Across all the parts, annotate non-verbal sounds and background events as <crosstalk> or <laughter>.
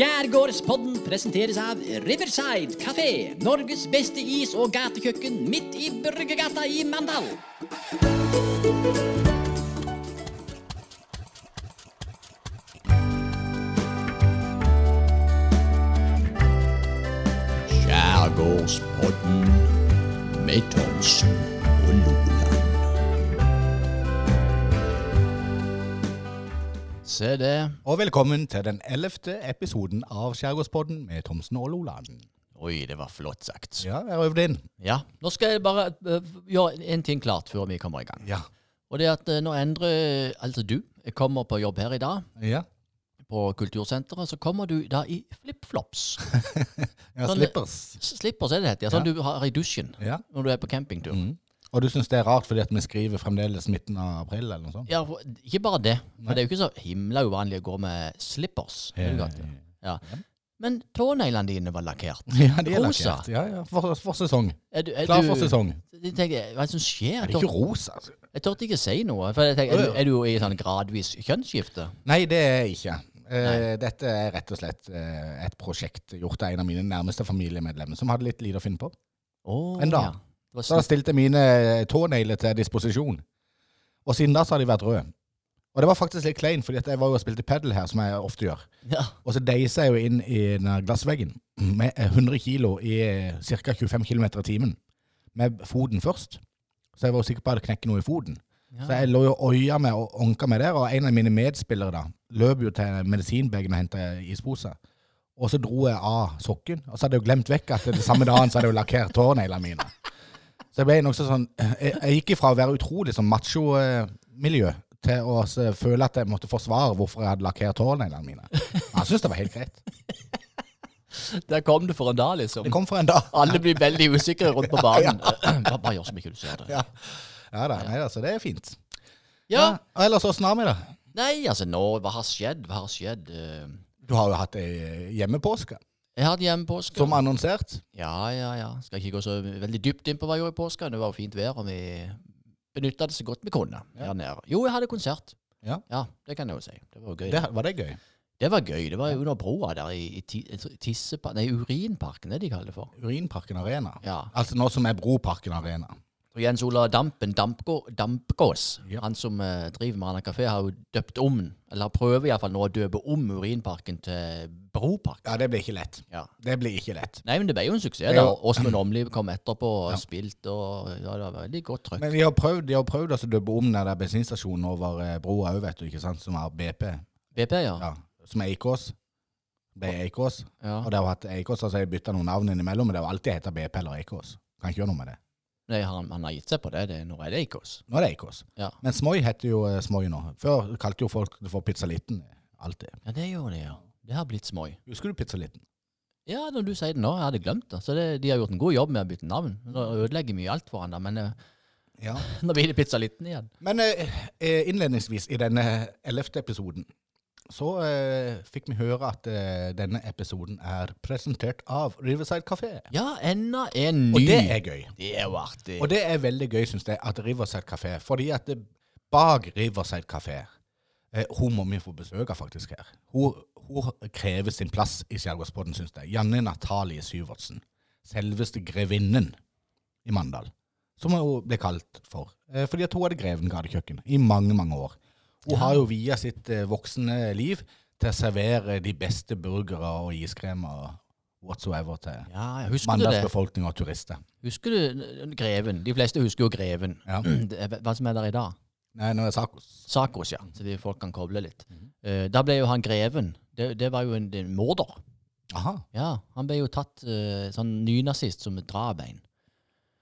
Skjærgårdspodden presenteres av Riverside Kafé. Norges beste is- og gatekjøkken midt i Bryggergata i Mandal. Skjærgårdspodden med Thomsen og Loland. Se det. Og velkommen til den ellevte episoden av Skjærgårdspodden med Thomsen og Loland. Oi, det var flott sagt. Ja, jeg øvde øvd inn. Ja, nå skal jeg bare øh, gjøre en ting klart før vi kommer i gang. Ja. Og det er at øh, når Endre, altså du, kommer på jobb her i dag, Ja, på Kultursenteret, så kommer du da i flipflops. <laughs> ja Sånn- slippers. Slippers er det heter. Ja, sånn du har i dusjen Ja. når du er på campingtur. Mm. Og du syns det er rart fordi at vi skriver fremdeles midten av april, eller noe sånt? Ja, for- ikke bare det. For Nei. det er jo ikke så himla uvanlig å gå med slippers. Er Ja. Ja. Men tåneglene dine var lakkert. <laughs> Ja, de er Rosa. lakkert. Ja, ja, for, for sesong. Er du, er Klar du- for sesong. Jeg tenker, hva er det som skjer? Er det ikke rosa? altså? Jeg tørte ikke si noe. For jeg tenker, er, du, er du i sånn gradvis kjønnsskifte? Nei, det er jeg ikke. Eh, Nei. dette er rett og slett eh, et prosjekt gjort av en av mine nærmeste familiemedlemmer, som hadde litt lite å finne på. Oh, En dag. Ja. Så da stilte jeg mine tånegler til disposisjon. Og siden da så har de vært røde. Og det var faktisk litt kleint, fordi jeg var jo og spilte pedal her, som jeg ofte gjør. Ja. Og så deiser jeg jo inn i denne glassveggen med 100 kilo i ca. 25 km i timen. Med foten først. Så jeg var jo sikker på at jeg hadde knekket noe i foten. Ja. Så jeg lå jo øya med og onka meg der, og en av mine medspillere da løp jo til medisinbagen og henta ispose. Og så dro jeg av sokken, og så hadde jeg jo glemt vekk at det samme dagen så hadde jeg jo lakkert tåneglene mine. Så jeg ble nokså sånn Jeg, jeg gikk ifra å være utrolig sånn macho-miljø til å føle at jeg måtte forsvare hvorfor jeg hadde lakkert tåneglene mine. Han syntes det var helt greit. <laughs> Der kom det for en dag, liksom. Det kom for en dag. Alle blir veldig usikre rundt på banen. <laughs> Bare, bare gjør som ikke du ser det. Ja, ja da, nei, altså, det er fint. Ja. og Ellers åssen har vi det? Nei, altså nå, hva har skjedd? Hva har skjedd? Eh, Du har jo hatt ei hjemmepåske, Jeg hadde hjemmepåske. som annonsert. Ja, ja, ja. Skal ikke gå så veldig dypt inn på hva jeg gjorde i påska. Det var jo fint vær, og vi benytta det så godt vi kunne Ja. her nede. Jo, jeg hadde konsert. Ja. ja. det kan jeg jo si. Det var gøy. Det, var det gøy? Det var gøy. Det var under broa der i, i Nei, Urinparken, det de kaller det for. Urinparken Arena. Ja. Altså nå som er Broparken Arena. Og Jens Ola Dampen Dampgå, Dampgås, Ja. han som uh, driver med Anna kafé, har jo døpt om, eller prøver iallfall nå å døpe om Urinparken til Broparken. Ja, det blir ikke lett. Ja. Det blir ikke lett. Nei, men det ble jo en suksess. Da. Åsmund Omliv kom etterpå og Ja. spilte, og ja, det var veldig godt trøkk. Men de har prøvd, de har prøvd altså å døpe om den der bensinstasjonen over eh, broa òg, vet du, ikke sant, som er BP. BP, ja. Ja, som er Eikås. Det er Eikås. ja. Og det har hatt Eikås, altså jeg bytta noen navn innimellom, men det har alltid hett BP eller Eikås. Kan ikke gjøre noe med det. Nei, han, han har gitt seg på det. det nå er det Eikås. Nå er det Eikås. Ja. Men Smoi heter jo eh, Smoi nå. Før kalte jo folk det for Pizzalitten. Alltid. ja, det gjorde det, ja. Det har blitt småi. Husker du Pizzalitten? Ja, når du sier det nå, jeg hadde glemt det. Så det, de har gjort en god jobb med å bytte navn. Nå ødelegger mye alt for han da, men eh, Ja. <laughs> nå blir det Pizzaliten igjen. Men eh, eh, innledningsvis i denne ellevte episoden så eh, fikk vi høre at eh, denne episoden er presentert av Riverside Café. Ja, enda en ny. Og det er gøy. Det er jo artig. Og det er veldig gøy, syns jeg, at Riverside Café Fordi at det, bak Riverside Café eh, Hun må vi få besøk av faktisk her. Hun, hun krever sin plass i Skjærgårdsbåten, syns jeg. Janne Natalie Syvertsen. Selveste grevinnen i Mandal. Som hun ble kalt for. Eh, fordi at hun hadde greven gatekjøkken i mange, mange år. Hun Ja. har jo via sitt eh, voksne liv til å servere de beste burgere og iskremer whatsoever til ja, ja, husker du Mandals det? befolkning og turister. Husker du eh, Greven? De fleste husker jo Greven. Ja. <clears throat> Hva som er der i dag? Nei, nå er Sakos. Sakos, ja. Så de folk kan koble litt. Mm -hmm. uh, da ble jo han Greven. Det, det var jo en, en morder. Aha. Ja, Han ble jo tatt uh, sånn nynazist som drap en.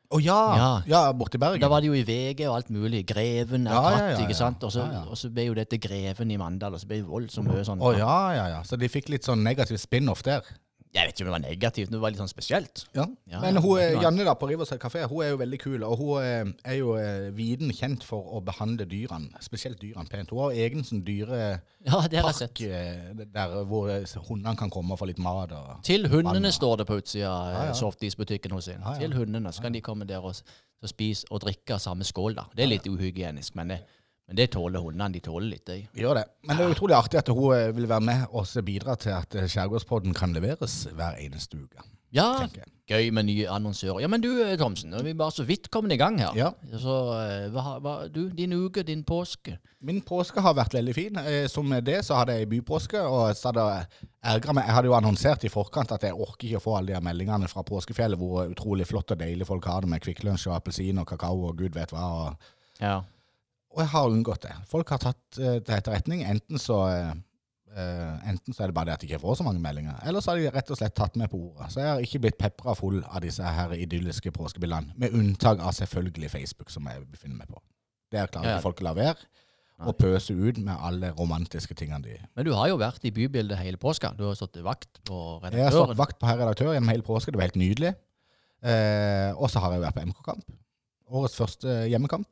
Å ja. ja! Ja. i Bergen. Da var det jo i VG og alt mulig. Greven er Ja, ja, tatt, ja, ikke sant. Og så, og så ble jo dette Greven i Mandal, og så ble det voldsomt mye sånn Å ja, ja, ja. Så de fikk litt sånn negativ spin-off der. Jeg vet ikke om det var negativt, men det var litt sånn spesielt. Ja. Ja, Men hun. Janne da på Riverside Café hun er jo veldig kul, og hun eh, er jo eh, viden kjent for å behandle dyrene, spesielt dyrene, pent. Hun har egen sånn dyrepark Ja, eh, der hvor hundene kan komme og få litt mat. Og, Til hundene Vann, står det på utsida av Ja, softisbutikken hos henne. Til hundene så kan de komme der og, og spise og drikke av samme skål. da. Det er litt uhygienisk, men det, Men det tåler hundene. De tåler litt, de. Gjør det. Men det er utrolig artig at hun eh, vil være med og bidra til at eh, Skjærgårdspodden kan leveres hver eneste uke. Ja, gøy med nye annonsører. Ja, men du eh, Thomsen, vi er bare så vidt kommet i gang her. Ja. Så hva, hva, du, din uke, din påske. Min påske har vært veldig fin. Som det så hadde jeg bypåske, og så hadde jeg meg. Jeg hadde jo annonsert i forkant at jeg orker ikke å få alle de meldingene fra påskefjellet hvor utrolig flott og deilig folk har det med Kvikk Lunsj og appelsin og kakao og gud vet hva. Og, Ja. Og jeg har unngått det. Folk har tatt eh, til etterretning. Enten så eh, eh, Enten så er det bare det at de ikke får så mange meldinger, eller så har de rett og slett tatt meg på ordet. Så jeg har ikke blitt pepra full av disse her idylliske påskebildene, med unntak av selvfølgelig Facebook, som jeg befinner meg på. Der klarer Ja. ikke folk å la være Og pøse ut med alle romantiske tingene de Men du har jo vært i bybildet hele påska. Du har stått vakt på redaktøren. Jeg har stått vakt på herr redaktør gjennom hele påska. det var helt nydelig. Eh, og så har jeg vært på MK-kamp. Årets første hjemmekamp.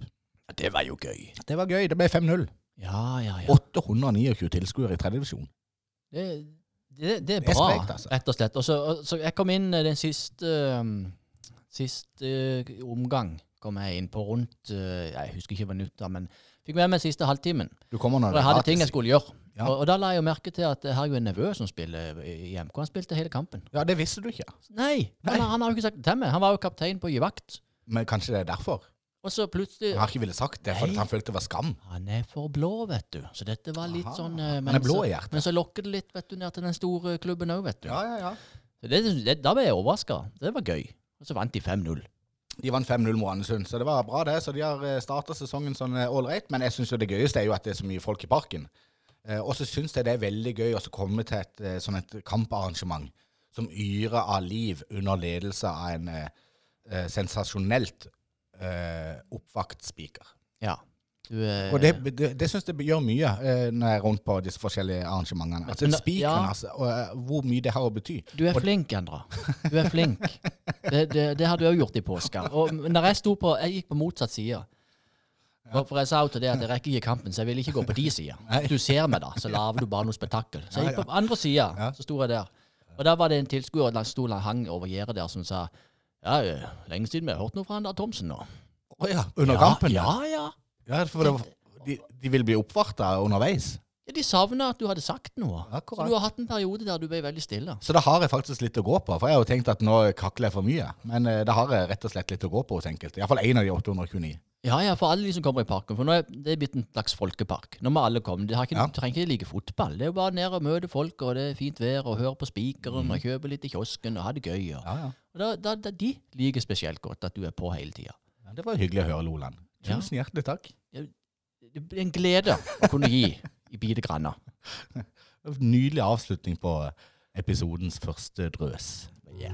Det var jo gøy. Det var gøy. Det ble 5-0. Ja, ja, ja. 829 tilskuere i tredje divisjon. Det, det, det er er bra, sprekt, altså. rett og slett. Og så, og så jeg kom inn eh, den siste um, Siste eh, omgang kom jeg inn på rundt Jeg husker ikke minutter, men fikk med meg siste halvtimen. Du kommer når det jeg er hadde ting jeg skulle gjøre. Ja. Og, og da la jeg jo merke til at jeg har jo en nevø som spiller i MK. Han spilte hele kampen. Ja, det visste du ikke. Nei! Nei. Han, han har jo ikke sagt det til meg. Han var jo kaptein på å gi vakt. Men kanskje det er derfor? Og så plutselig Han har ikke villet sagt det, for han følte det var skam. Han er for blå, vet du. Så dette var litt Aha. sånn eh, Han er blå i hjertet. Men så lokker det litt vet du, ned til den store klubben òg, vet du. Ja, ja, ja. Så det, det, da ble jeg overraska. Det var gøy. Og så vant de 5-0. De vant 5-0 mot Andesund, så det var bra det. Så de har starta sesongen sånn ålreit. Men jeg syns jo det gøyeste er jo at det er så mye folk i parken. Eh, og så syns jeg det er veldig gøy å komme til et eh, sånn et kamparrangement som yrer av liv under ledelse av en eh, eh, sensasjonelt eh, oppvakt spiker. Ja. Du, eh, Og det, det, det syns jeg gjør mye eh, når jeg er rundt på disse forskjellige arrangementene. Altså Men- Spikeren, ja. altså, og eh, hvor mye det har å bety. du er flink, Endra. <laughs> Du er flink. Det, det, det har du òg gjort i påska. Og når jeg sto på Jeg gikk på motsatt side. For, for jeg sa jo til det at jeg rekker ikke kampen, så jeg vil ikke gå på de sida. Du ser meg, da, så lager du bare noe spetakkel. Så jeg gikk på andre sida, Ja. så sto jeg der. Og da var det en tilskuer som sto og hang over gjerdet der, som sa Ja, eh, lenge siden vi har hørt noe fra han der Thomsen nå. Å ja, under kampen? Ja, ja. Ja, for det, var- de, de vil bli oppvarta underveis. Ja, De savna at du hadde sagt noe. Så du har hatt en periode der du ble veldig stille. Så da har jeg faktisk litt å gå på. For jeg har jo tenkt at nå kakler jeg for mye. Men det da har jeg rett og slett litt å gå på hos enkelte. Iallfall én av de 829. Ja, ja, for alle de som kommer i parken. For nå er det blitt en slags folkepark. Nå må alle komme. De har ikke, Ja. trenger ikke like fotball. Det er jo bare ned og møte folk, og det er fint vær, og høre på spikeren, og kjøpe litt i kiosken, og ha det gøy. Og, Ja, ja. og da, da, da, de liker spesielt godt at du er på hele tida. ja. Det var hyggelig å høre, Loland. Tusen hjertelig takk. Det blir en glede å kunne gi i bite granna. <laughs> Nydelig avslutning på episodens første drøs. Ja.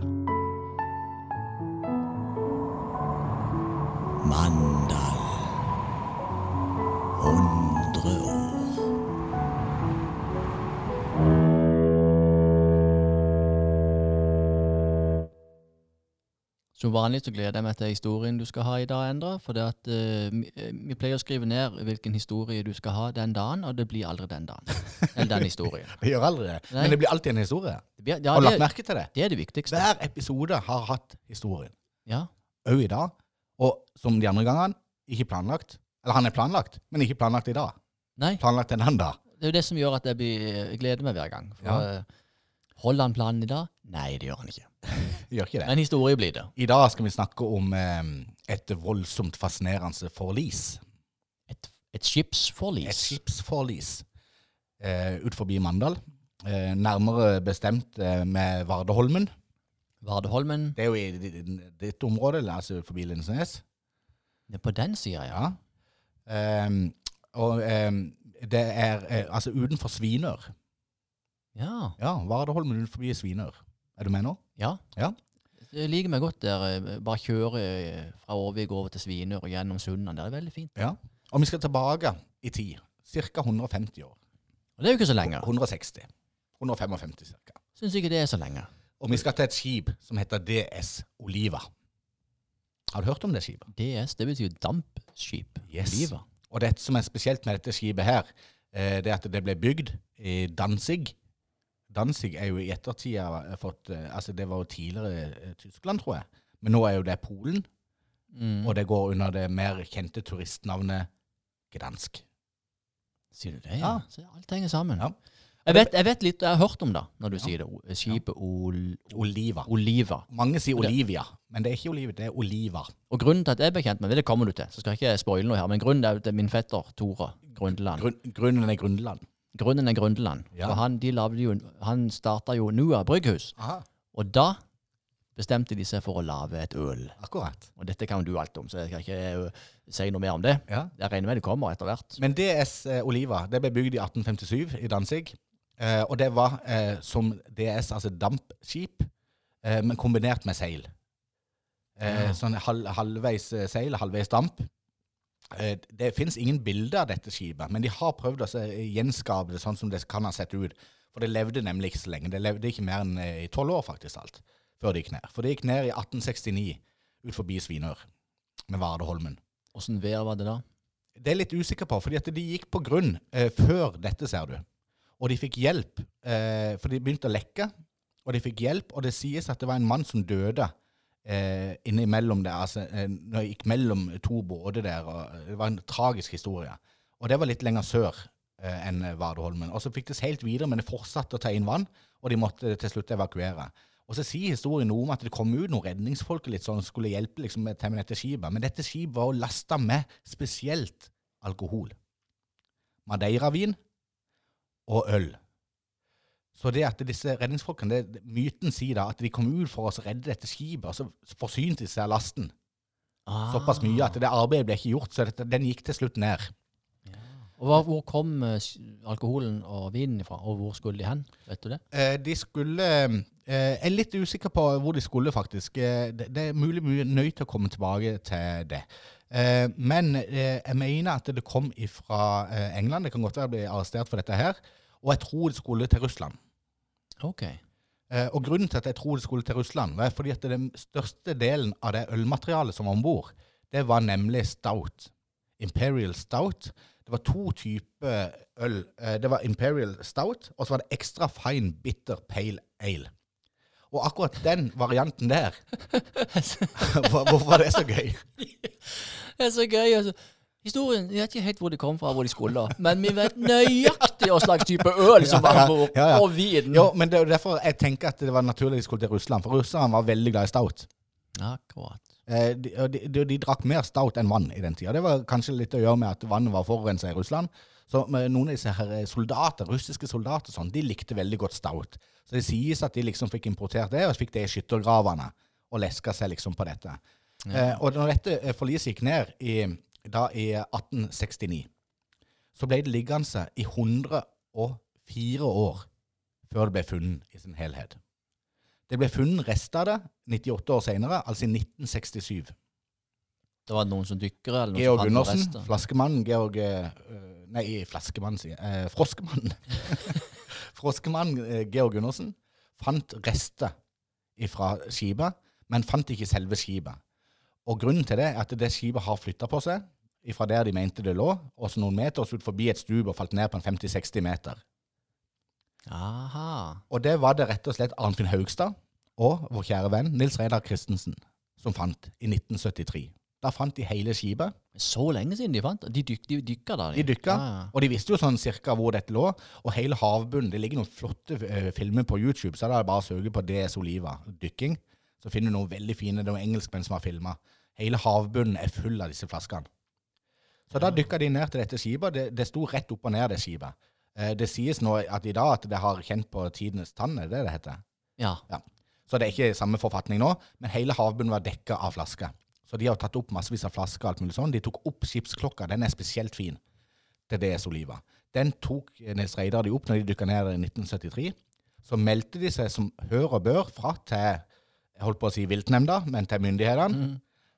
Mandal. 100 år. Som vanlig så gleder jeg meg til historien du skal ha i dag, Endre. For det at, uh, vi, pleier å skrive ned hvilken historie du skal ha den dagen, og det blir aldri den dagen. Eller den historien. <laughs> Det gjør aldri det. Nei. Men det blir alltid en historie. Det, blir, ja, Har du lagt merke til det? det er det viktigste. Hver episode har hatt historien. Ja. Òg i dag. Og som de andre gangene, ikke planlagt. Eller han er planlagt, men ikke planlagt i dag. Nei, Planlagt en annen dag. det er jo det som gjør at jeg, blir, jeg gleder meg hver gang. For, Ja. eh, Holder han planen i dag? Nei, det gjør han ikke. <laughs> Gjør ikke det. Men historie blir det. I dag skal vi snakke om eh, et voldsomt fascinerende forlis. Et, et skipsforlis. Et skipsforlis eh, ut forbi Mandal. Eh, nærmere bestemt eh, med Vardeholmen. Vardeholmen Det er jo i di- di- ditt område, altså forbi Lindesnes. det er på den sida, ja. Ja. Um, og um, det er eh, altså utenfor Svinør. Ja. Ja, Vardeholmen utenfor Svinør. Er du med nå? ja. Ja. Jeg liker meg godt der. eh, Bare kjøre eh, fra Årvik over til Svinør og gjennom Sunnan. Det er veldig fint. Ja. Og vi skal tilbake i tid. Ca. 150 år. Og det er jo ikke så lenge. 160. 155 ca. Syns ikke det er så lenge. Og vi skal til et skip som heter DS Oliva. Har du hørt om det skipet? DS, det betyr dampskip. Yes. Oliva. Og det som er spesielt med dette skipet her, eh, det er at det ble bygd i Danzig. Danzig er jo i ettertida fått eh, Altså, det var jo tidligere eh, Tyskland, tror jeg. Men nå er jo det Polen, Mm. og det går under det mer kjente turistnavnet Gdansk. Sier du det, ja? Ja. Så alt henger sammen. Ja. Jeg, vet, jeg vet litt, jeg har hørt om det, når du sier det. Skipet Ol Oliva. Oliva. Mange sier Olivia, men det er ikke Olivia, det er Oliva. Og grunnen til at jeg er bekjent med det, det kommer du til, så skal jeg ikke spoile noe her, men grunnen er til min fetter Tore Grundeland. Grunn, grunnen er Grundeland. Grunnen er Grundeland. Ja. For han, de jo, han starta jo Nua brygghus, Aha, og da bestemte de seg for å lage et øl. akkurat. Og dette kan jo du alt om, så jeg skal ikke uh, si noe mer om det. Ja. Jeg regner med det kommer etter hvert. Men DS eh, Oliva det ble bygd i 1857 i Danzig. Eh, og det var eh, som DS, altså dampskip, eh, men kombinert med seil. Eh, Ja. Sånn halv, halvveis eh, seil, halvveis damp. Eh, det fins ingen bilder av dette skipet, men de har prøvd å gjenskape det sånn som det kan ha sett ut. For det levde nemlig ikke så lenge. Det levde ikke mer enn i tolv år, faktisk, alt, før det gikk ned. For det gikk ned i 1869 ut forbi Svinør, med Vardeholmen. Åssen vær var det da? Det er jeg litt usikker på, fordi at de gikk på grunn før dette, ser du. Og de fikk hjelp, eh, for de begynte å lekke, og de fikk hjelp, og det sies at det var en mann som døde eh, innimellom der, altså eh, når jeg gikk mellom to båter der, og eh, det var en tragisk historie. Og det var litt lenger sør eh, enn Vardeholmen. Og så fikk det seilt videre, men det fortsatte å ta inn vann, og de måtte til slutt evakuere. Og så sier historien noe om at det kom ut noen redningsfolk litt sånn, skulle hjelpe liksom, med, dette skipet. Men dette skipet var lasta med spesielt alkohol. Madeiravin og øl. Så det at disse redningsfolkene, det, myten sier da at de kom ut for å redde dette skipet, og så forsynte de seg av lasten Ah. såpass mye at det arbeidet ble ikke gjort, så dette, den gikk til slutt ned. Og hva, hvor kom eh, alkoholen og vinen ifra, og hvor skulle de hen? Vet du det? Eh, de skulle eh, Jeg er litt usikker på hvor de skulle, faktisk. Eh, det, det er mulig mye nøyt til å komme tilbake til det. Eh, men eh, jeg mener at det kom fra eh, England. Det kan godt være jeg ble arrestert for dette her. Og jeg tror det skulle til Russland. Ok. Eh, og grunnen til at jeg tror det skulle til Russland, var fordi at den største delen av det ølmaterialet som var om bord, det var nemlig stout. Imperial stout. Det var to typer øl. Eh, det var Imperial stout, og så var det ekstra fine bitter pale ale. Og akkurat den varianten der <laughs> Hvorfor var det så gøy? <laughs> Det er så gøy. Altså. Historien, Jeg vet ikke helt hvor de kom fra, hvor de skulle, men vi vet nøyaktig hva slags type øl som var på, ja, ja, ja. og vin. Jo, men det er derfor jeg tenker at det var naturlig de skulle til Russland, for russerne var veldig glad i stout. Akkurat. Eh, de, de, de, de drakk mer stout enn vann i den tida. Det var kanskje litt å gjøre med at vannet var forurensa i Russland. Så noen av disse her eh, soldater, russiske soldater sånn, de likte veldig godt stout. Så det sies at de liksom fikk importert det, og fikk det i skyttergravene, og leska seg liksom på dette. Eh, og når dette eh, forliset gikk ned i, da i 1869, så ble det liggende i 104 år før det ble funnet i sin helhet. Det ble funnet rester av det 98 år senere, altså i 1967. Det var noen som dykker, eller noen Georg Gundersen, flaskemannen Georg eh, Nei, flaskemannen, sier jeg. Eh, Froskemannen. <laughs> Froskemannen eh, Georg Gundersen fant rester fra skipet, men fant ikke selve skipet. Og grunnen til det er at det skipet har flytta på seg fra der de mente det lå, og så noen meter, og så ut forbi et stup og falt ned på en 50-60 meter. Aha. Og det var det rett og slett Arnfinn Haugstad og vår kjære venn Nils Reidar Christensen som fant i 1973. Da fant de hele skipet. Så lenge siden de fant det. De, dyk, de dykka da? De dykka, Ja, ja. og de visste jo sånn cirka hvor dette lå. Og hele havbunnen Det ligger noen flotte eh, filmer på YouTube, så da er det bare å søke på DS Oliva dykking. Så finner du noen veldig fine. Det er noen engelskmenn som har filma. Hele havbunnen er full av disse flaskene. Så da dykka de ned til dette skipet. Det, det sto rett opp og ned, det skipet. Eh, det sies nå at i dag at det har kjent på tidenes tann, er det det det heter? ja. Så det er ikke samme forfatning nå, men hele havbunnen var dekka av flasker. Så de har tatt opp massevis av flasker alt mulig sånn. De tok opp skipsklokka, den er spesielt fin. Er DS Oliva. Den tok Nils Reidar de opp når de dykka ned i 1973. Så meldte de seg som hør og bør fra til jeg holdt på å si viltnemnda, men til myndighetene. Mm.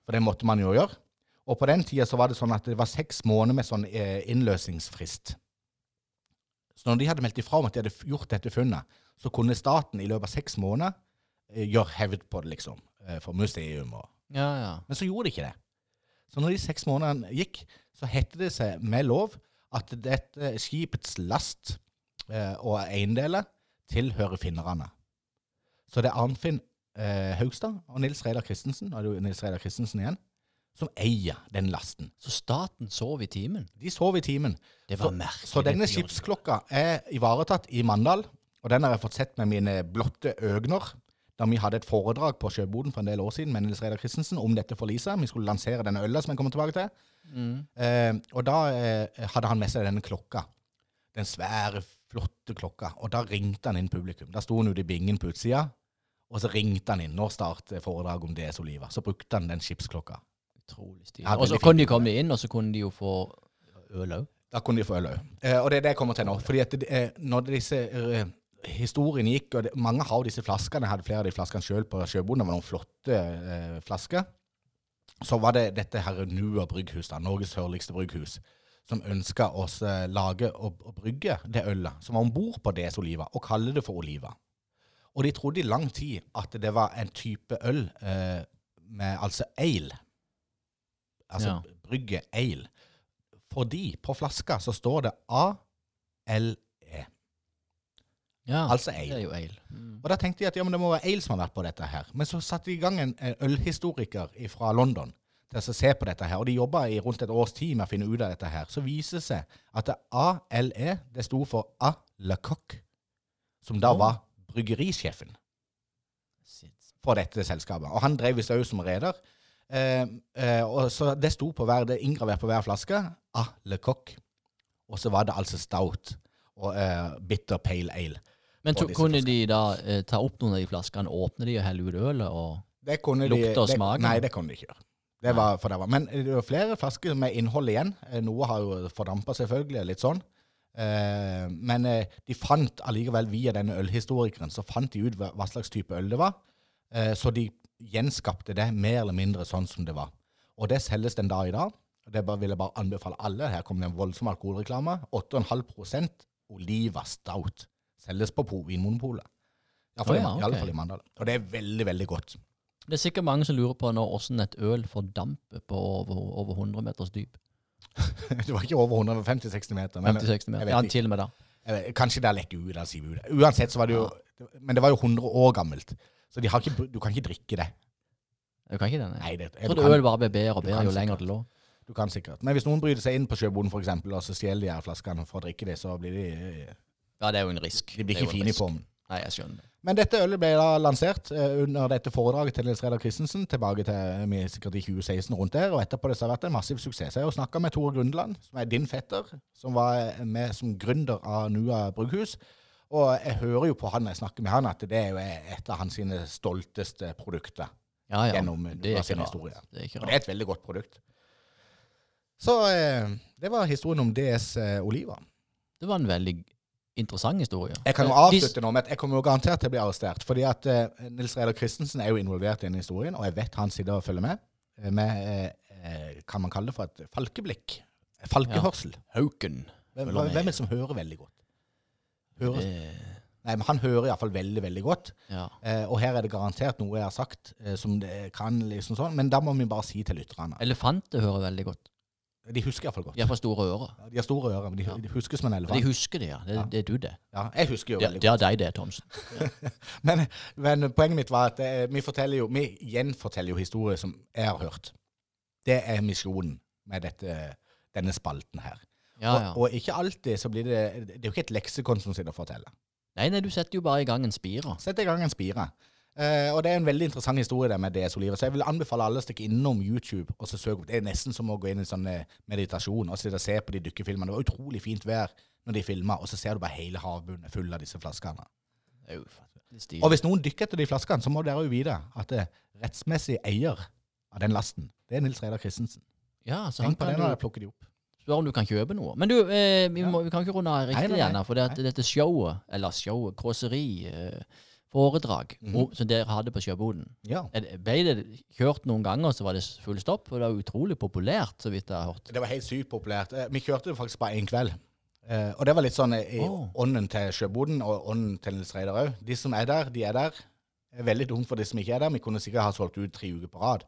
For det måtte man jo gjøre. Og på den tida så var det sånn at det var seks måneder med sånn eh, innløsningsfrist. Så når de hadde meldt ifra om at de hadde gjort dette funnet, så kunne staten i løpet av seks måneder eh, gjøre hevd på det, liksom. eh, For museum og ja, ja. Men så gjorde de ikke det. Så når de seks månedene gikk, så hette det seg med lov at dette skipets last eh, og eiendeler tilhører finnerne. Så det er Arnfinn eh, Haugstad og Nils Reidar Christensen, er det jo Nils Reidar Christensen igjen, som eier den lasten. Så staten sov i timen? De sov i timen. Det var merkelig. Så denne skipsklokka er ivaretatt i Mandal, og den har jeg fått sett med mine blotte øgner. Da vi hadde et foredrag på Sjøboden for en del år siden med Nils Reidar Christensen om dette for Lisa. Vi skulle lansere denne øla som jeg kommer tilbake til. Mm. Eh, og da eh, hadde han med seg denne klokka. Den svære, flotte klokka. Og da ringte han inn publikum. Da sto han ute i bingen på utsida, og så ringte han inn. Nå starter foredraget om DS Oliva. Så brukte han den skipsklokka. Utrolig stilig. Ja, Og så kunne de komme inn, og så kunne de jo få øl òg. Da kunne de få øl òg. Eh, og det er det jeg kommer til nå. Fordi at eh, når disse historiene gikk, og det, mange har jo disse flaskene, jeg hadde flere av de flaskene sjøl på sjøboden, det var noen flotte eh, flasker, så var det dette her Nua brygghus, da, Norges sørligste brygghus, som ønska oss eh, lage og, og brygge det ølet som var om bord på DS Oliva, og kalle det for Oliva. Og de trodde i lang tid at det var en type øl eh, med altså ale. Altså Ja. brygge ale. Fordi på flaska så står det ALE. Ja, Altså det er jo ale. Mm. Og da tenkte de at ja, men det må være ale som har vært på dette her. Men så satte de i gang en ølhistoriker fra London til å se på dette her. Og de jobba i rundt et års tid med å finne ut av dette her. Så viser det seg at det ALE det sto for A Le Coq, som da oh. var bryggerisjefen for dette selskapet. Og han drev visst òg som reder. Eh, eh, og så det sto på hver, det er inngravert på hver flaske A Le Coq. Og så var det altså stout og eh, bitter pale ale. Men to, kunne flaskene. de da eh, ta opp noen av de flaskene, åpne de og helle ut ølet? og... Det kunne Lukte de, og smake? Nei, det kunne de ikke gjøre. Det var, for det var. Men det var flere flasker med innhold igjen. Eh, Noe har jo fordampa, selvfølgelig, litt sånn. Eh, men eh, de fant allikevel, via denne ølhistorikeren, så fant de ut hva, hva slags type øl det var. Eh, så de gjenskapte det mer eller mindre sånn som det var. Og det selges den dag i dag. Det bare, vil jeg bare anbefale alle. Her kommer det en voldsom alkoholreklame. 8,5 Oliva Stout selges på Po- Vinmonopolet. Iallfall oh, ja, i, i alle fall i Mandal. Og det er veldig, veldig godt. Det er sikkert mange som lurer på nå hvordan et øl fordamper på over, over 100 meters dyp. <laughs> Det var ikke over 150-60 meter. Men 50-60 meter. Ja, til og med da. vet, kanskje det har lekket ut eller sivet ut. Uansett så var det jo Men det var jo 100 år gammelt. Så ikke, du kan ikke drikke det. Du kan ikke det, nei. Nei, det, Jeg du, trodde kan, øl bare ble bedre og bedre jo lenger det lå. du kan sikkert. Men hvis noen bryter seg inn på sjøboden for eksempel, og så stjeler de her flaskene for å drikke det, så blir de, Ja, det er jo en risk. de blir ikke fine i risk. formen. Nei, jeg skjønner det. Men dette ølet ble da lansert eh, under dette foredraget til Nils Reidar Christensen, tilbake til eh, sikkert i 2016 rundt der, og etterpå det har det vært en massiv suksess. Jeg har jo snakka med Tore Grundland, som er din fetter, som var eh, med som gründer av Nua Brugghus. Og jeg hører jo på han når jeg snakker med han, at det er jo et av hans stolteste produkter Ja, ja. gjennom Nua sin historie. Det Og det er et veldig godt produkt. Så eh, det var historien om DS Oliva. Det var en veldig interessant historie. Jeg kan jo Eh, avslutte nå med at jeg kommer jo garantert til å bli arrestert. Fordi at uh, Nils Reidar Christensen er jo involvert i denne historien, og jeg vet han sitter og følger med. eh, Med, eh, eh, kan man kalle det for et falkeblikk? Falkehørsel. Hauken. Hvem, hvem er det som hører veldig godt? Hører, Det, nei, men Han hører iallfall veldig, veldig godt. ja. Eh, og her er det garantert noe jeg har sagt eh, som det kan liksom sånn, men da må vi bare si til lytterne. Elefanter hører veldig godt. De husker iallfall godt. De har for store ører. Ja, De har store ører, men de, Ja. de husker som en elefant. de husker det, ja. Det, Ja. det er du, det. Ja, jeg husker jo Det, veldig det godt. er deg, det, Thomsen. <laughs> Men, men poenget mitt var at eh, vi jo, vi gjenforteller jo historier som jeg har hørt. Det er misjonen med dette, denne spalten her. Og, og ikke alltid så blir det Det er jo ikke et leksikon som sitter og forteller. Nei, nei, du setter jo bare i gang en spire. Setter i gang en spire. Eh, og det er en veldig interessant historie der med DS Oliver. Så jeg vil anbefale alle å stikke innom YouTube og så søke opp. Det er nesten som å gå inn i en sånn eh, meditasjon og sitte og se på de dykkefilmene. Det var utrolig fint vær når de filma, og så ser du bare hele havbunnen full av disse flaskene. Og hvis noen dykker etter de flaskene, så må dere jo vite at det rettsmessig eier av den lasten, det er Nils Reidar Christensen. Ja, så han Tenk på det når jeg plukker de opp. Spør om du kan kjøpe noe. Men du, eh, vi, må, vi kan ikke runde av riktig igjen, her, for dette showet, eller showet, kåseri, eh, foredrag, Mm. og- som dere hadde på Sjøboden, Ja. det- ble det kjørt noen ganger, så var det full stopp? For det var utrolig populært, så vidt jeg har hørt. Det var helt sykt populært. Eh, Vi kjørte det faktisk bare én kveld. Eh, og det var litt sånn eh, i oh. ånden til Sjøboden og ånden til Nils Reidar òg. De som er der, de er der. Er veldig dumt for de som ikke er der. Vi kunne sikkert ha solgt ut tre uker på rad.